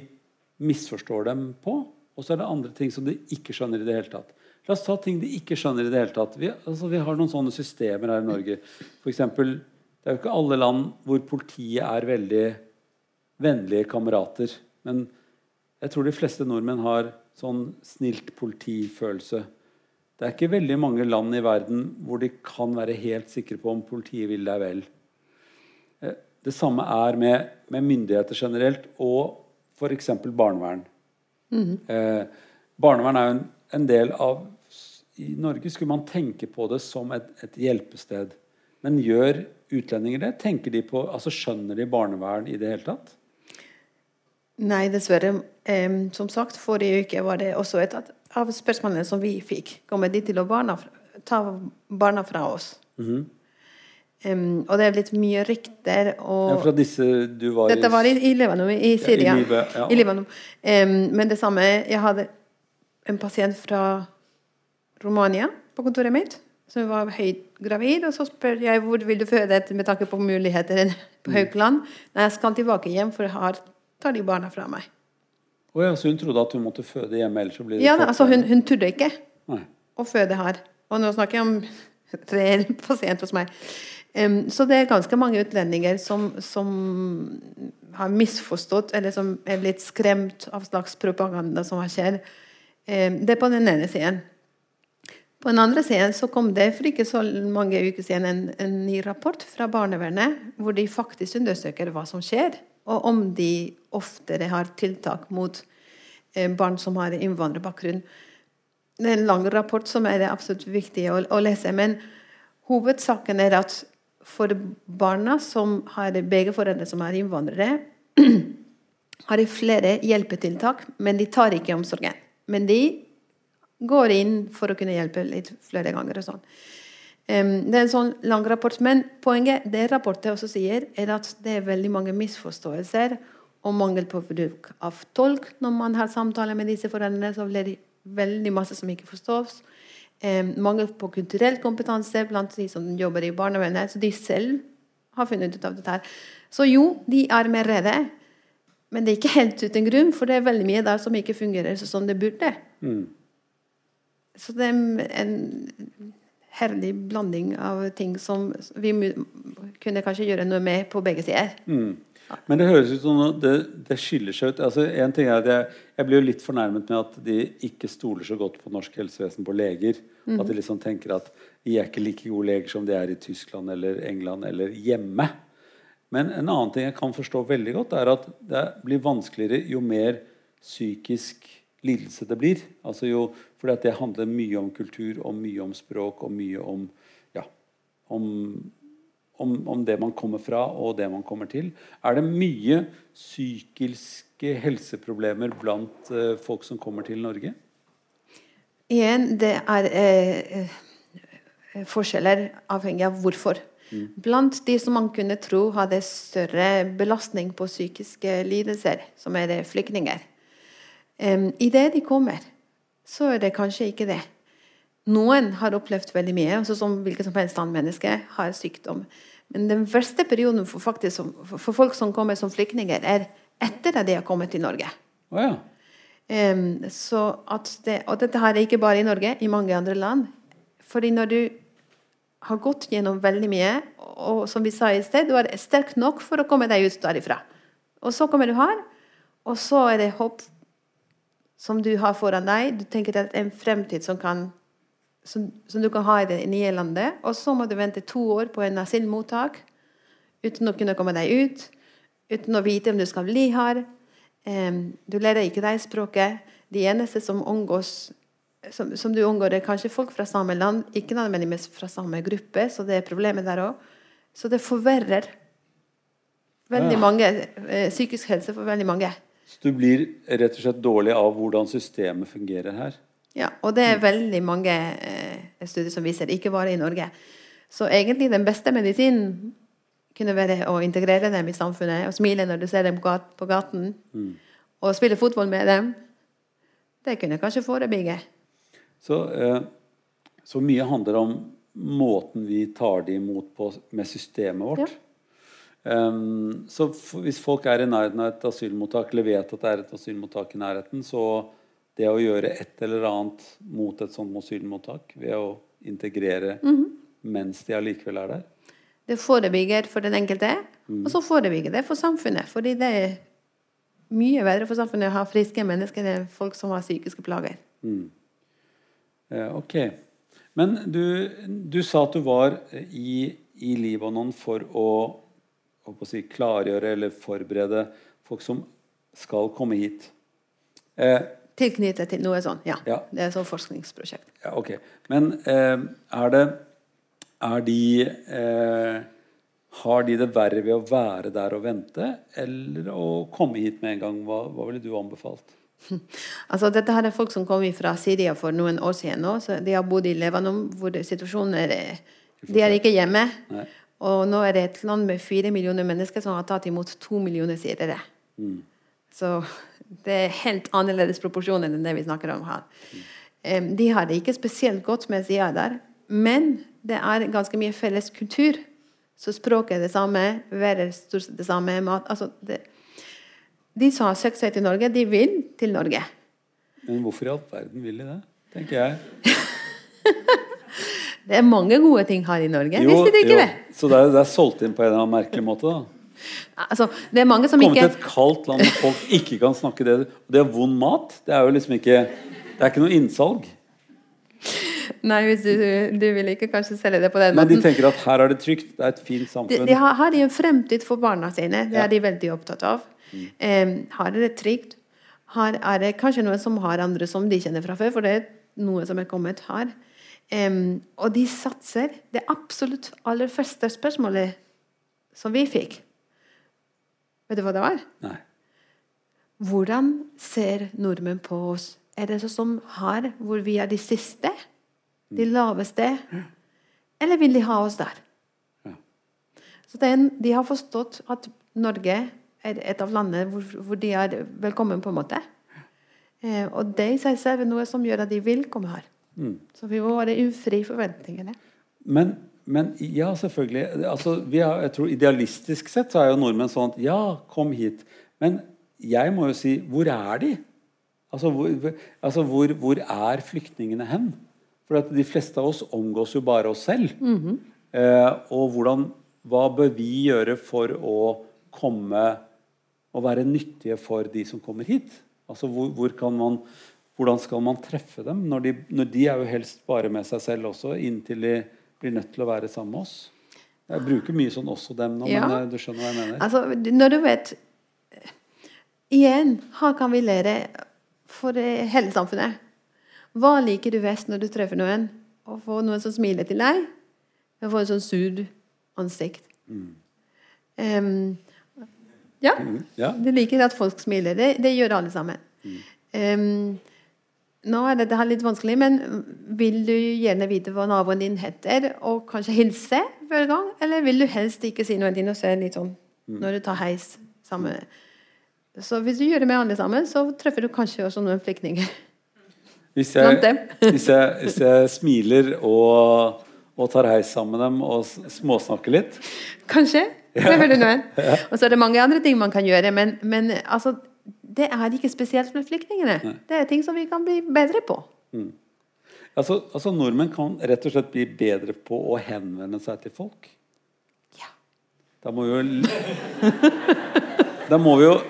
misforstår dem på. Og så er det andre ting som de ikke skjønner i det hele tatt. La oss ta ting de ikke skjønner i det hele tatt. Vi, altså, vi har noen sånne systemer her i Norge. For eksempel, det er jo ikke alle land hvor politiet er veldig vennlige kamerater. Men jeg tror de fleste nordmenn har sånn snilt politifølelse. Det er ikke veldig mange land i verden hvor de kan være helt sikre på om politiet vil deg vel. Eh, Det samme er med, med myndigheter generelt og f.eks. barnevern. Eh, barnevern er jo en, en del av I Norge skulle man tenke på det som et, et hjelpested. Men gjør utlendinger det? Tenker de på, altså Skjønner de barnevern i det hele tatt? Nei, dessverre. Som sagt, forrige uke var det også et av spørsmålene som vi fikk. Kommer de til å barna, ta barna fra oss? Em, og det er blitt mye rykter. Og Ja, fra disse du var dette var i, i Libanon, i Syria. i Libe- ja. I Libanon. Um, men det samme Jeg hadde en pasient fra Romania på kontoret mitt som var høyt gravid. Og så spør jeg hvor vil du føde med tanke på muligheter på Haukeland. Nei, jeg skal tilbake hjem, for her tar de barna fra meg. Oh ja, så hun trodde at hun måtte føde hjemme, ellers så blir det Ja, da, altså hun, hun turde ikke Nei. å føde her. Og nå snakker jeg om reell pasient hos meg. Um, så det er ganske mange utlendinger som, som har misforstått, eller som er litt skremt av slags propaganda som har skjedd. Em, det er på den ene siden. På den andre siden så kom det for ikke så mange uker siden en, en ny rapport fra barnevernet, hvor de faktisk undersøker hva som skjer, og om de oftere har tiltak mot eh, barn som har innvandrerbakgrunn. Det er en lang rapport som er absolutt viktig å, å lese. Men hovedsaken er at for barna som har begge foreldre som er innvandrere, har de flere hjelpetiltak, men de tar ikke omsorgen. Men de går inn for å kunne hjelpe litt flere ganger. og sånn. Det er en sånn lang rapport. Men poenget det rapporten også sier, er at det er veldig mange misforståelser og mangel på bruk av tolk når man har samtaler med disse foreldrene. så blir det veldig masse som ikke forstås. Mangel på kulturell kompetanse blant de som jobber i barnevernet. Så de selv har funnet ut av dette. her. Så jo, de er mer redde. Men det er ikke helt uten grunn, for det er veldig mye der som ikke fungerer sånn som det burde. Så det er en herlig blanding av ting som vi kunne kanskje gjøre noe med på begge sider. Men det høres ut som det, det skiller seg ut. Altså, en ting er at jeg, jeg blir jo litt fornærmet med at de ikke stoler så godt på norsk helsevesen, på leger. At de liksom tenker at de er ikke like gode leger som de er i Tyskland eller England eller hjemme. Men en annen ting jeg kan forstå veldig godt, er at det blir vanskeligere jo mer psykisk lidelse det blir. Altså jo, at det handler mye om kultur, og mye om språk og mye om, ja, om om, om det man kommer fra og det man kommer til. Er det mye psykiske helseproblemer blant uh, folk som kommer til Norge? Igjen, det er eh, eh, forskjeller avhengig av hvorfor. Blant de som man kunne tro hadde større belastning på psykiske lidelser, som er eh, flyktninger um, Idet de kommer, så er det kanskje ikke det. Noen har opplevd veldig mye, altså som hvilket som helst annet menneske har sykdom. Men den verste perioden for, faktisk, som- for, folk som kommer som flyktninger, er etter at de har kommet til Norge. Oh, ja. um, så at det, og dette har jeg ikke bare i Norge, i mange andre land. Fordi når du har gått gjennom veldig mye, og som vi sa i sted, du er sterk nok for å komme deg ut derifra. Og så kommer du her, og så er det håp som du har foran deg. Du tenker at det er en fremtid som, kan, som, som du kan ha i det nye landet. Og så må du vente to år på en asylmottak uten å kunne komme deg ut. Uten å vite om du skal bli her. Du lærer ikke deg språket. De eneste som omgås som, som du unngår, er kanskje folk fra samme land, ikke nødvendigvis fra samme gruppe, så det er problemet der òg. Så det forverrer veldig mange eh, psykisk helse for veldig mange. Så du blir rett og slett dårlig av hvordan systemet fungerer her? Ja, og det er veldig mange eh, studier som viser det, ikke bare i Norge. Så egentlig den beste medisinen kunne være å integrere dem i samfunnet og smile når du ser dem på gaten. Mm. og spille fotball med dem. Det kunne kanskje forebygge. Så, eh, så mye handler om måten vi tar det imot på med systemet vårt. Um, så hvis folk er i nærheten av et asylmottak, eller vet at det er et asylmottak i nærheten, så det å gjøre et eller annet mot et sånt asylmottak ved å integrere mens de allikevel er der Det forebygger for den enkelte, og så forebygger det for samfunnet. Fordi det er mye bedre for samfunnet å ha friske mennesker enn folk som har psykiske plager. Eh, ok. Men du, du sa at du var i, i Libanon for å si, klargjøre eller forberede folk som skal komme hit. Eh, Tilknyttet til noe sånn, ja. Ja. Det er et sånt forskningsprosjekt. ja, ok. Men eh, er det Er de eh, Har de det verre ved å være der og vente, eller å komme hit med en gang? Hva, hva ville du anbefalt? Altså, dette her er folk som kom fra Syria for noen år siden. Nå, så de har bodd i Lebanon, hvor situasjonen er De er ikke hjemme. Nei. Og nå er det et land med fire millioner mennesker som har tatt imot to millioner syrere. Så det er helt annerledes proporsjoner enn det vi snakker om her. Mm. De har det ikke spesielt godt med de er der, men det er ganske mye felles kultur. Så språket er det samme, været er stort sett det samme. Mat, altså det, de som har søkt seg til Norge, de vil til Norge. Men hvorfor i all verden vil de det? tenker jeg. Det er mange gode ting her i Norge. Visste du ikke det? Så det er, det er solgt inn på en eller annen merkelig måte, da? Altså, det er mange som Kommet ikke til et kaldt land hvor folk ikke kan snakke det. Det er vond mat. Det er jo liksom ikke Det er ikke noe innsalg. Nei, hvis du, du vil ikke kanskje selge det på den måten. Men de tenker at her er det trygt. Det er et fint samfunn. de har, har de en fremtid for barna sine. Det Ja. er de veldig opptatt av. Eh, har de det trygt? Har, er det kanskje noen som har andre som de kjenner fra før? For det er noe som er kommet her. Em, og de satser. Det absolutt aller første spørsmålet som vi fikk Vet du hva det var? Nei. Hvordan ser nordmenn på oss? Er det sånn som her, hvor vi er de siste? De laveste? Eller vil de ha oss der? Ja. Så er De har forstått at Norge er et av landene hvor, hvor de er velkommen, på en måte. Eh, og det i seg selv er noe som gjør at de vil komme her. Så vi må bare innfri forventningene. Men, men ja, selvfølgelig. Altså, vi har, jeg tror Idealistisk sett så er jo nordmenn sånn ja, kom hit. Men jeg må jo si hvor er de? Altså, hvor, altså, hvor, hvor er flyktningene hen? For at de fleste av oss omgås jo bare oss selv. eh, og hvordan, hva bør vi gjøre for å komme og være nyttige for de som kommer hit? Altså, hvor, hvor kan man, hvordan skal man treffe dem? Når de, når de er jo helst bare med seg selv også, inntil de blir nødt til å være sammen med oss. Jeg bruker mye sånn 'også dem' nå, Ja. men eh, du skjønner hva jeg mener? Altså, når du vet Igjen, her kan vi lære for eh, hele samfunnet. Hva liker du best når du treffer noen? Å få noen som smiler til deg? og få en sånn sur ansikt? Em, ja. Ja. Du liker at folk smiler. Det, det gjør alle sammen. Em, nå er dette her litt vanskelig, men vil du gjerne vite hva naboen din heter, og kanskje hilse hver gang? Eller vil du helst ikke si noe til og se litt sånn når du tar heis sammen? Så hvis du gjør det med alle sammen, så treffer du kanskje også noen flyktninger. Hvis jeg, hvis jeg, hvis jeg smiler og, og tar heis sammen med dem og småsnakker litt Kanskje. Treffer du noen? Og så er det mange andre ting man kan gjøre, men, men altså, det er ikke spesielt med flyktningene. Det er ting som vi kan bli bedre på. altså, altså Nordmenn kan rett og slett bli bedre på å henvende seg til folk. Ja. Da må vi jo Da må vi jo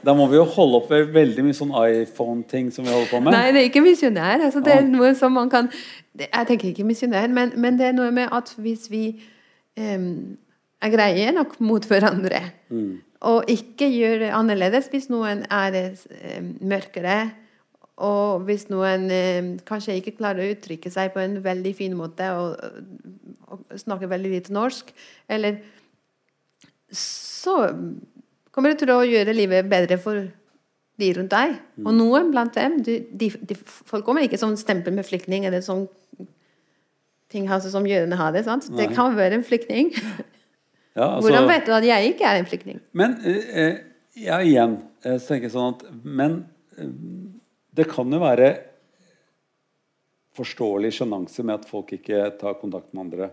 da må vi jo holde opp ved veldig mye sånn iPhone-ting som vi holder på med. Nei, det er ikke misjonær. Altså, det er Ah. noe som man kan Jeg tenker ikke misjonær, men, men det er noe med at hvis vi um, er greie nok mot hverandre, og ikke gjør det annerledes hvis noen er em, mørkere, og hvis noen em, kanskje ikke klarer å uttrykke seg på en veldig fin måte og, og snakker veldig lite norsk, eller så kommer det til å gjøre livet bedre for de rundt deg. Og noen blant dem de, de, de, Folk kommer ikke som stempel med flyktning eller sånn ting altså, som jødene har det. sant? Det kan være en flyktning. Ja, altså- Hvordan vet du at jeg ikke er en flyktning? Men eh, eh, ja, igjen eh, så tenker jeg sånn at Men det kan jo være forståelig sjenanse med at folk ikke tar kontakt med andre.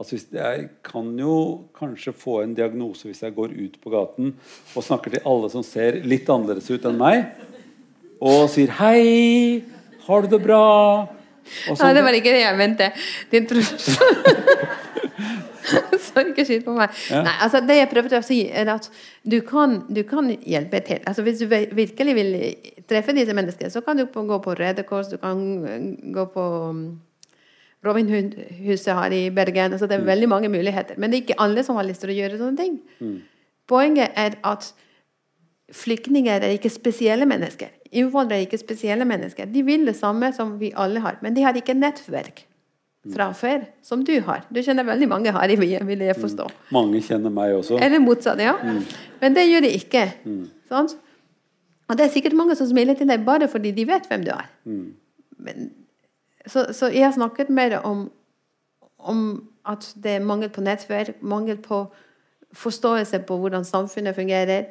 Altså Jeg kan jo kanskje få en diagnose hvis jeg går ut på gaten og snakker til alle som ser litt annerledes ut enn meg, og sier 'hei, har du det bra?' Nei, det var ikke det jeg mente. Din Så ikke skyt på meg. Ja. Nei, altså Det jeg prøver å si, er at du kan, du kan hjelpe til. Altså Hvis du virkelig vil treffe disse menneskene, så kan du gå på Røde Kors, du kan eh, gå på um, Robin Hood-huset her i Bergen. Altså, det er veldig mange muligheter. Men det er ikke alle som har lyst til å gjøre sånne ting. Poenget er at flyktninger er ikke spesielle mennesker. Innvandrere er ikke spesielle mennesker. De vil det samme som vi alle har, men de har ikke nettverk fra før, som du har. Du kjenner veldig mange her i byen, vil jeg forstå. Mange kjenner meg også. Eller motsatt, ja. Men det gjør de ikke. Sant? Og det er sikkert mange som smiler til deg bare fordi de vet hvem du er. Men, så, så jeg har snakket mer om, om at det er mangel på nettverk, mangel på forståelse på hvordan samfunnet fungerer.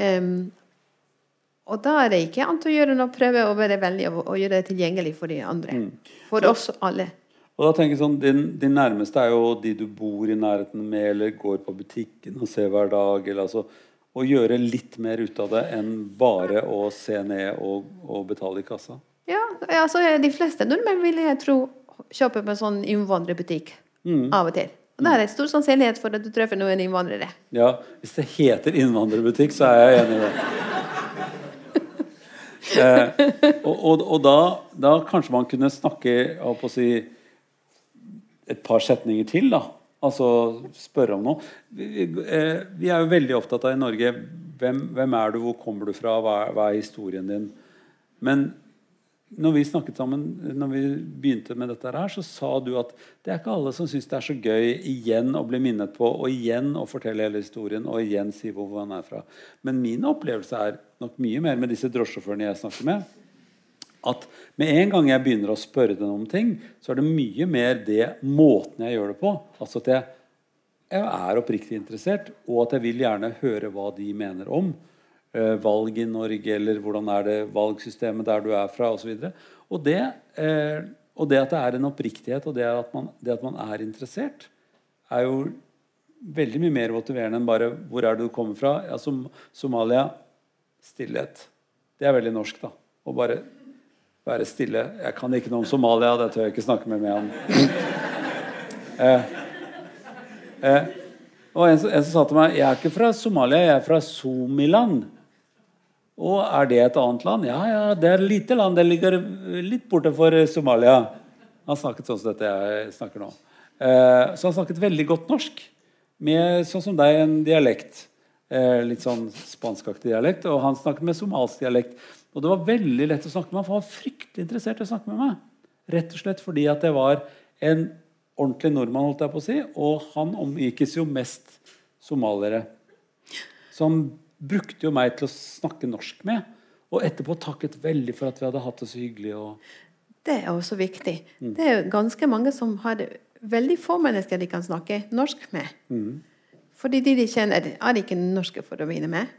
Um, og da er det ikke annet å gjøre enn å prøve å være veldig og, og gjøre det tilgjengelig for de andre. For oss alle. Og da tenker jeg sånn, din, din nærmeste er jo de du bor i nærheten med, eller går på butikken og ser hver dag. Eller altså, å gjøre litt mer ut av det enn bare å se ned og, og betale i kassa. Ja, altså De fleste nordmenn vil jeg tro kjøpe på en sånn innvandrerbutikk av og til. Og da er det stor sannsynlighet for at du treffer noen innvandrere. Ja, Hvis det heter innvandrerbutikk, så er jeg enig i det. Eh, og og, og da, da kanskje man kunne snakke på å si, et par setninger til, da. Altså spørre om noe. Vi, eh, vi er jo veldig opptatt av i Norge hvem, hvem er du, hvor kommer du fra, hva, er- hva er historien din? Men når vi snakket sammen Når vi begynte med dette her, så sa du at det er ikke alle som syns det er så gøy igjen å bli minnet på, og igjen å fortelle hele historien, og igjen si hvor man er fra. Men min opplevelse er nok mye mer med disse drosjesjåførene jeg snakker med, at med en gang jeg begynner å spørre den om ting, så er det mye mer det måten jeg gjør det på. Altså at jeg, jeg er oppriktig interessert, og at jeg vil gjerne høre hva de mener om eh, valg i Norge, eller hvordan er det valgsystemet der du er fra, osv. Og, så og, eh, og det at det er en oppriktighet, og det at man, det at man er interessert, er jo veldig mye mer motiverende enn bare 'hvor er det du kommer fra'? Ja, som Somalia stillhet. Det er veldig norsk, da. Å bare være stille. Jeg kan ikke noe om Somalia, det tør jeg ikke snakke med meg om. eh, eh, og en, en som sa til meg 'Jeg er ikke fra Somalia, jeg er fra Somiland'. Og er det et annet land? Ja, ja, det er et lite land. Det ligger litt borte for Somalia. Han snakket sånn som dette jeg snakker nå. Eh, så han snakket veldig godt norsk. Med sånn som deg, en dialekt. Eh, litt sånn spanskaktig dialekt. Og han snakket med somalsk dialekt. Og det var veldig lett å snakke med ham, for han var fryktelig interessert i å snakke med meg. Rett og slett fordi at jeg var en ordentlig nordmann, holdt jeg på å si. Og han omgikkes jo mest somaliere. Så han brukte jo meg til å snakke norsk med. Og etterpå takket veldig for at vi hadde hatt det så hyggelig. Og... Det er også viktig. Det er ganske mange som har veldig få mennesker de kan snakke norsk med. Fordi de de kjenner, er ikke norske for å begynne med.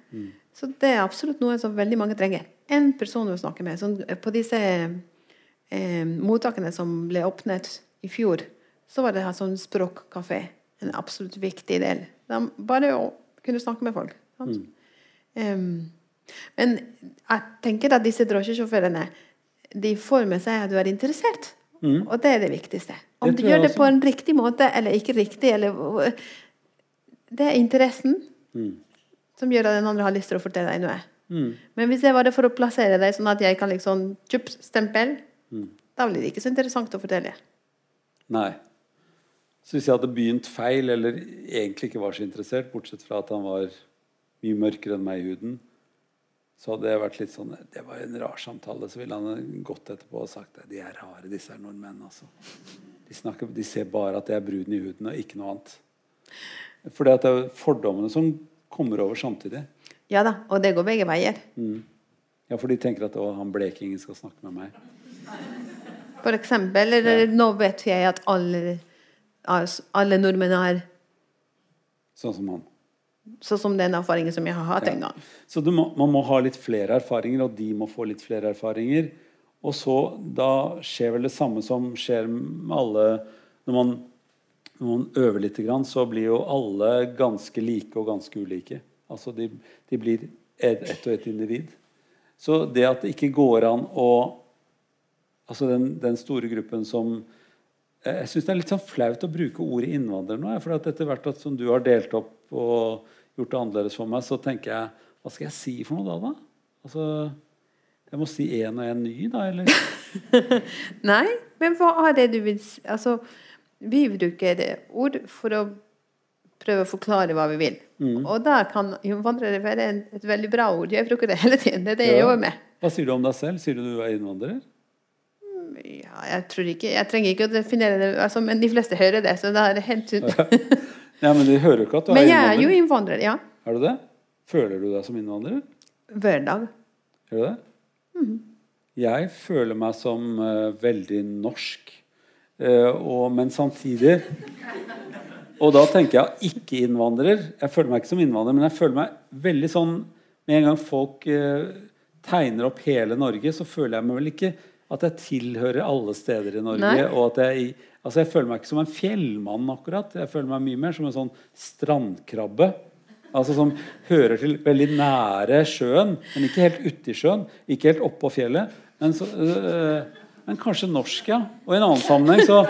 Så det er absolutt noe som veldig mange trenger. En person å snakke med. Sånn, på disse eh, mottakene som ble åpnet i fjor, så var det her sånn språkkafé en absolutt viktig del. De, bare å kunne snakke med folk. Sant? Um, men jeg tenker at disse drosjesjåførene de får med seg at du er interessert. Og det er det viktigste. Om Det du gjør det på en riktig måte eller ikke riktig eller, Det er interessen som gjør at den andre har lyst til å fortelle deg noe. Men hvis jeg var det for å plassere deg sånn at jeg kan liksom kjøpe stempel, da blir det ikke så interessant å fortelle. Nei. Så hvis jeg hadde begynt feil, eller egentlig ikke var så interessert, bortsett fra at han var mye mørkere enn meg i huden, så hadde jeg vært litt sånn Det var en rar samtale. Så ville han gått etterpå og sagt de er rare, disse er nordmenn. altså. De, snakker, de ser bare at jeg er brun i huden, og ikke noe annet. At det er fordommene som kommer over samtidig. Ja da, og det går begge veier. Ja, For de tenker at å, han blekingen skal snakke med meg. For eksempel, eller nå vet jeg at alle, altså, alle nordmenn har Sånn som han. sånn som den erfaringen som jeg har hatt en gang. Så du må, man må ha litt flere erfaringer, og de må få litt flere erfaringer. Og så da skjer vel det samme som skjer med alle Når man, når man øver litt, så blir jo alle ganske like og ganske ulike. Altså de, de blir ett et og ett individ. Så det at det ikke går an å Altså den, den store gruppen som Jeg syns det er litt sånn flaut å bruke ordet innvandrer nå. For etter hvert som du har delt opp og gjort det annerledes for meg, så tenker jeg Hva skal jeg si for noe da, da? Altså, jeg må si én og én ny, da? Eller? Nei, men hva er det du vil si? Altså, vi bruker ord for å prøve å forklare hva vi vil. Og da kan innvandrere være en, et veldig bra ord. Jeg bruker det hele tiden. Det er det jeg jobber med. Hva sier du om deg selv? Sier du du er innvandrer? Ja, jeg tror ikke Jeg trenger ikke å definere det, altså, men de fleste hører det, så da er det helt Ja, men de hører ikke at du er Men jeg er jo innvandrer. innvandrer, ja. Er du det? Føler du deg som innvandrer? Hver dag. Gjør du det? Jeg føler meg som uh, veldig norsk. Eh, og, men samtidig Og da tenker jeg ikke-innvandrer. Jeg føler meg ikke som innvandrer, men jeg føler meg veldig sånn Med en gang folk eh, tegner opp hele Norge, så føler jeg meg vel ikke at jeg tilhører alle steder i Norge. Nei. Og at jeg, altså jeg føler meg ikke som en fjellmann, akkurat. Jeg føler meg mye mer som en sånn strandkrabbe. Altså Som hører til veldig nære sjøen, men ikke helt uti sjøen. Ikke helt oppå fjellet. Men så, øh, men kanskje norsk, ja. Og i en annen sammenheng så,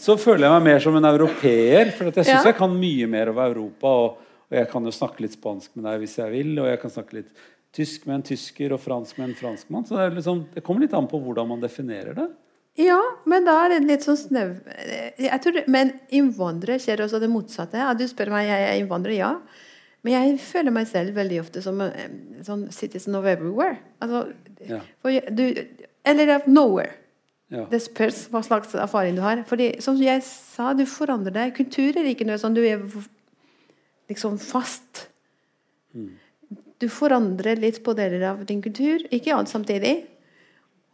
så føler jeg meg mer som en europeer. For jeg syns Ja. jeg kan mye mer over Europa. Og, og jeg kan jo snakke litt spansk med deg hvis jeg vil. Og jeg kan snakke litt tysk med en tysker og fransk med en franskmann. Så det, er liksom, det kommer litt an på hvordan man definerer det. Ja, men da er det litt sånn snøv... Jeg tror, det- men innvandrere skjer også det motsatte. At du spør meg jeg er innvandrer, ja. Men jeg føler meg selv veldig ofte som en sånn citizen of everywhere. Altså, Ja. for du, eller av nowhere. Ja. Det spørs hva slags erfaring du har. Fordi, som jeg sa, du forandrer deg. Kultur er ikke noe sånn du er liksom fast. Du forandrer litt på deler av din kultur, ikke alt samtidig.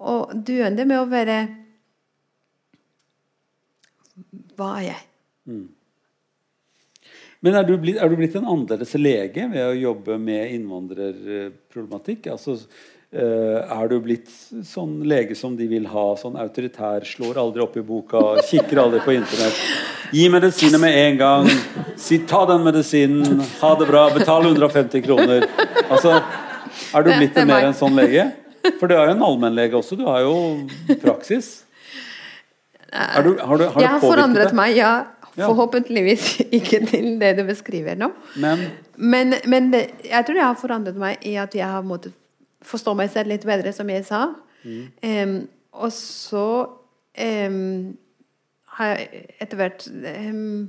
Og du ender med å være Hva er jeg? Men er du, blitt, er du blitt en annerledes lege ved å jobbe med innvandrerproblematikk? Altså, er du blitt sånn lege som de vil ha? Sånn autoritær, slår aldri opp i boka, kikker aldri på internett. Gi medisiner med en gang. Si 'ta den medisinen', ha det bra, betal 150 kroner. Altså, er du blitt er mer enn en sånn lege? For du er jo en allmennlege også. Du har jo praksis. Er du, har du, har jeg har forandret det? meg, ja. Ja. Forhåpentligvis ikke til det du beskriver nå. Men Men, men det, jeg tror jeg har forandret meg i at jeg har måttet forstå meg selv litt bedre, som jeg sa. Em, og så um, har jeg etter hvert um,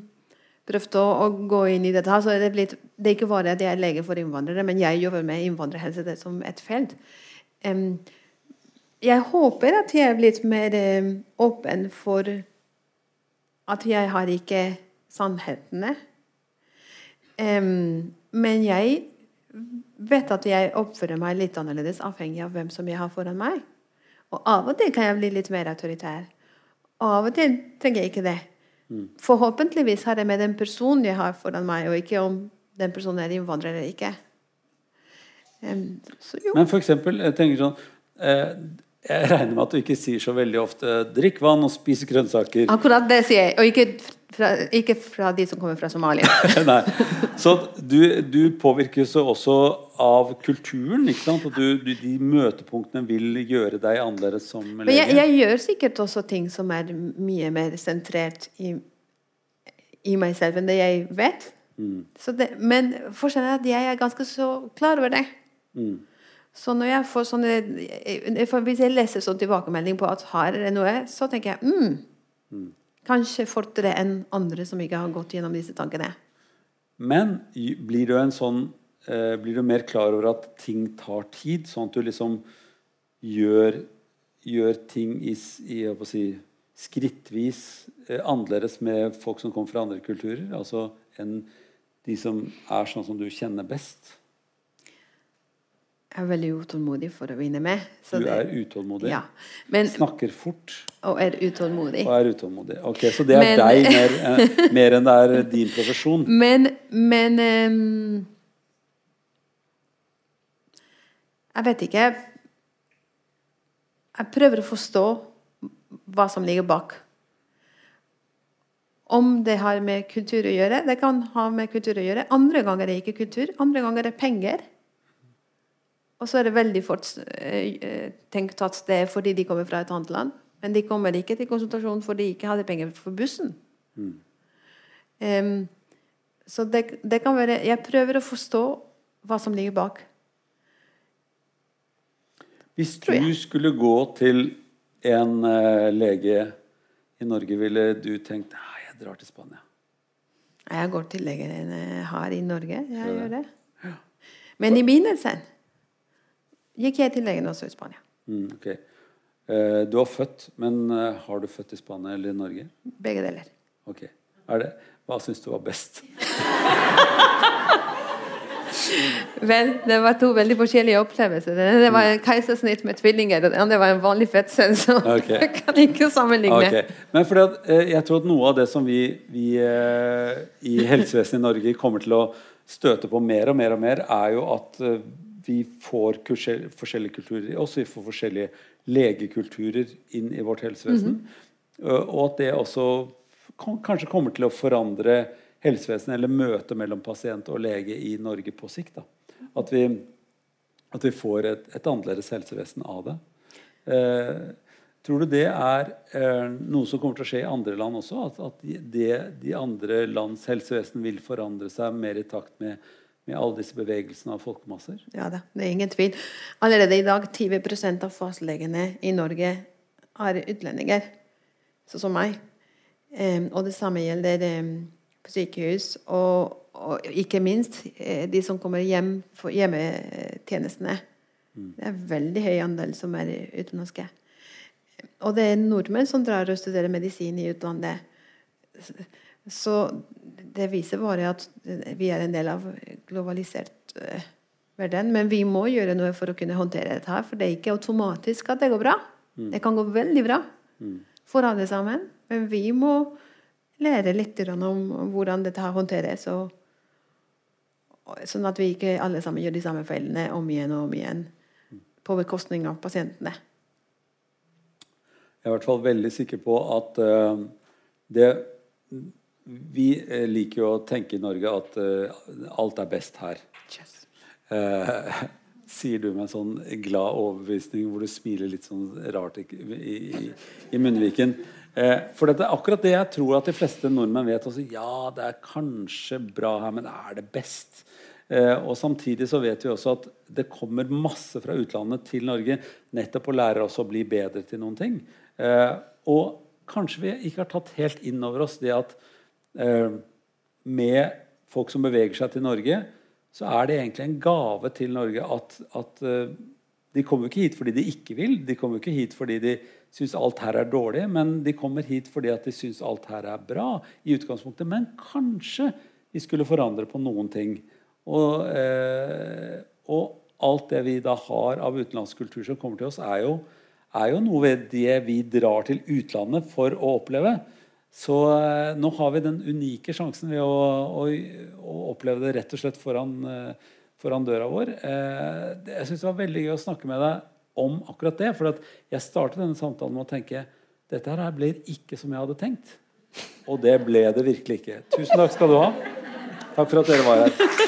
prøvd å, å gå inn i dette. her, så det, er det er ikke bare at jeg er lege for innvandrere, men jeg jobber med innvandrerhelse det som et felt. Jeg håper at jeg er blitt mer åpen for at jeg har ikke sannhetene. Men jeg vet at jeg oppfører meg litt annerledes avhengig av hvem som jeg har foran meg. Og av og til kan jeg bli litt mer autoritær. Og av og til trenger jeg ikke det. Forhåpentligvis har jeg med den personen jeg har foran meg, og ikke om den personen er innvandrer eller ikke. Um, så jo. Men for eksempel, jeg tenker sånn eh, Jeg regner med at du ikke sier så veldig ofte 'drikk vann og spis grønnsaker'. Akkurat det sier jeg. Og ikke fra, ikke fra de som kommer fra Somalia. Nei. Så du, du påvirkes også av kulturen. ikke sant? Og du, du, de møtepunktene vil gjøre deg annerledes som Men jeg, jeg gjør sikkert også ting som er mye mer sentrert i, i meg selv enn det jeg vet. Så det, men forskjellen er at jeg er ganske så klar over det. Så når jeg får sånne Hvis jeg leser sånn tilbakemelding på at har er noe, så tenker jeg mm, Kanskje fortere enn andre som ikke har gått gjennom disse tankene. Men blir du sånn eh, Blir du mer klar over at ting tar tid, sånn at du liksom gjør, gjør ting i, i si, skrittvis eh, annerledes med folk som kommer fra andre kulturer? Altså enn de som er sånn som du kjenner best? Jeg er veldig utålmodig for å vinne med. så Du det- er utålmodig, Ja. Men, snakker fort og er utålmodig. og er utålmodig. Ok, Så det er Men- deg mer, eh, mer enn det er din profesjon? Men, men um, Jeg vet ikke. Jeg prøver å forstå hva som ligger bak. Om det har med kultur å gjøre. Det kan ha med kultur å gjøre. Andre ganger er det ikke kultur. Andre ganger er det penger. Og så er det veldig fort eh, eh, tenkt at det er fordi de kommer fra et annet land. Men de kommer ikke til konsultasjon fordi de ikke hadde penger for bussen. Em, så det, det kan være Jeg prøver å forstå hva som ligger bak. Hvis du skulle gå til en uh, lege i Norge, ville du tenkt Nei, jeg drar til Spania. Jeg går til legen jeg har i Norge. Jeg gjør det. Men i begynnelsen gikk jeg til legen også i Spania. Mm, ok. Eh, du har født, men eh, har du født i Spania eller i Norge? Begge deler. Ok. Det, hva syns du var best? Vel, det var to veldig forskjellige opplevelser. Det ene var en keisersnitt med tvillinger, det andre var en vanlig fødsel. Så okay. jeg kan ikke sammenligne. Okay. Men fordi at, eh, jeg tror at noe av det som vi, vi i helsevesenet i Norge kommer til å støte på mer og mer, og mer, er jo at vi får forskjellige kulturer i oss. Vi får forskjellige legekulturer inn i vårt helsevesen. Eh, og at det også kan, kanskje kommer til å forandre helsevesenet eller møtet mellom pasient og lege i Norge på sikt. Da. At, vi, at vi får et, et annerledes helsevesen av det. Eh, Tror du det er eh, noe som kommer til å skje i andre land også? At, at de, de, de, andre lands helsevesen vil forandre seg mer i takt med, med alle disse bevegelsene av folkemasser? Ja da, det er ingen tvil. Allerede i dag 20% av fastlegene i Norge er utlendinger, sånn som meg. Um, og det samme gjelder um, på sykehus. Og, og, ikke minst uh, de som kommer hjem for hjemmetjenestene. Mm. Det er veldig høy andel som er utenlandske. Og det er nordmenn som drar og studerer medisin i utlandet. Så det viser bare at vi er en del av globalisert uh, verden. Men vi må gjøre noe for å kunne håndtere dette. her, For det er ikke automatisk at det går bra. Mm. Det kan gå veldig bra mm. for alle sammen. Men vi må lære litt om hvordan dette her håndteres. Og, sånn at vi ikke alle sammen gjør de samme feilene om igjen og om igjen på bekostning av pasientene. Jeg er i hvert fall veldig sikker på at uh, det Vi eh, liker jo å tenke i Norge at uh, alt er best her. Yes. Uh, sier du med en sånn glad overbevisning hvor du smiler litt sånn rart i, i, i munnviken. for dette er akkurat det jeg tror at de fleste nordmenn vet. Også, ja, det er kanskje bra her, men er det best? Og Samtidig så vet vi også at det kommer masse fra utlandet til Norge nettopp å lære oss å bli bedre til noen ting. Og kanskje vi ikke har tatt helt inn over oss det at med folk som beveger seg til Norge, så er det egentlig en gave til Norge at, at de kommer ikke hit fordi de ikke vil. De kommer ikke hit fordi de syns alt her er dårlig, men de kommer hit fordi de syns alt her er bra. i utgangspunktet. Men kanskje vi skulle forandre på noen ting. Og, eh, og, alt det vi da har av utenlandsk kultur som kommer til oss, er jo, er jo noe ved det vi drar til utlandet for å oppleve. Så eh, nå har vi den unike sjansen ved å, å, å oppleve det rett og slett foran, eh, foran døra vår. Eh, jeg syns det var veldig gøy å snakke med deg om akkurat det. For jeg startet denne samtalen med å tenke dette her blir ikke som jeg hadde tenkt. Og det ble det virkelig ikke. Tusen takk skal du ha. Takk for at dere var her.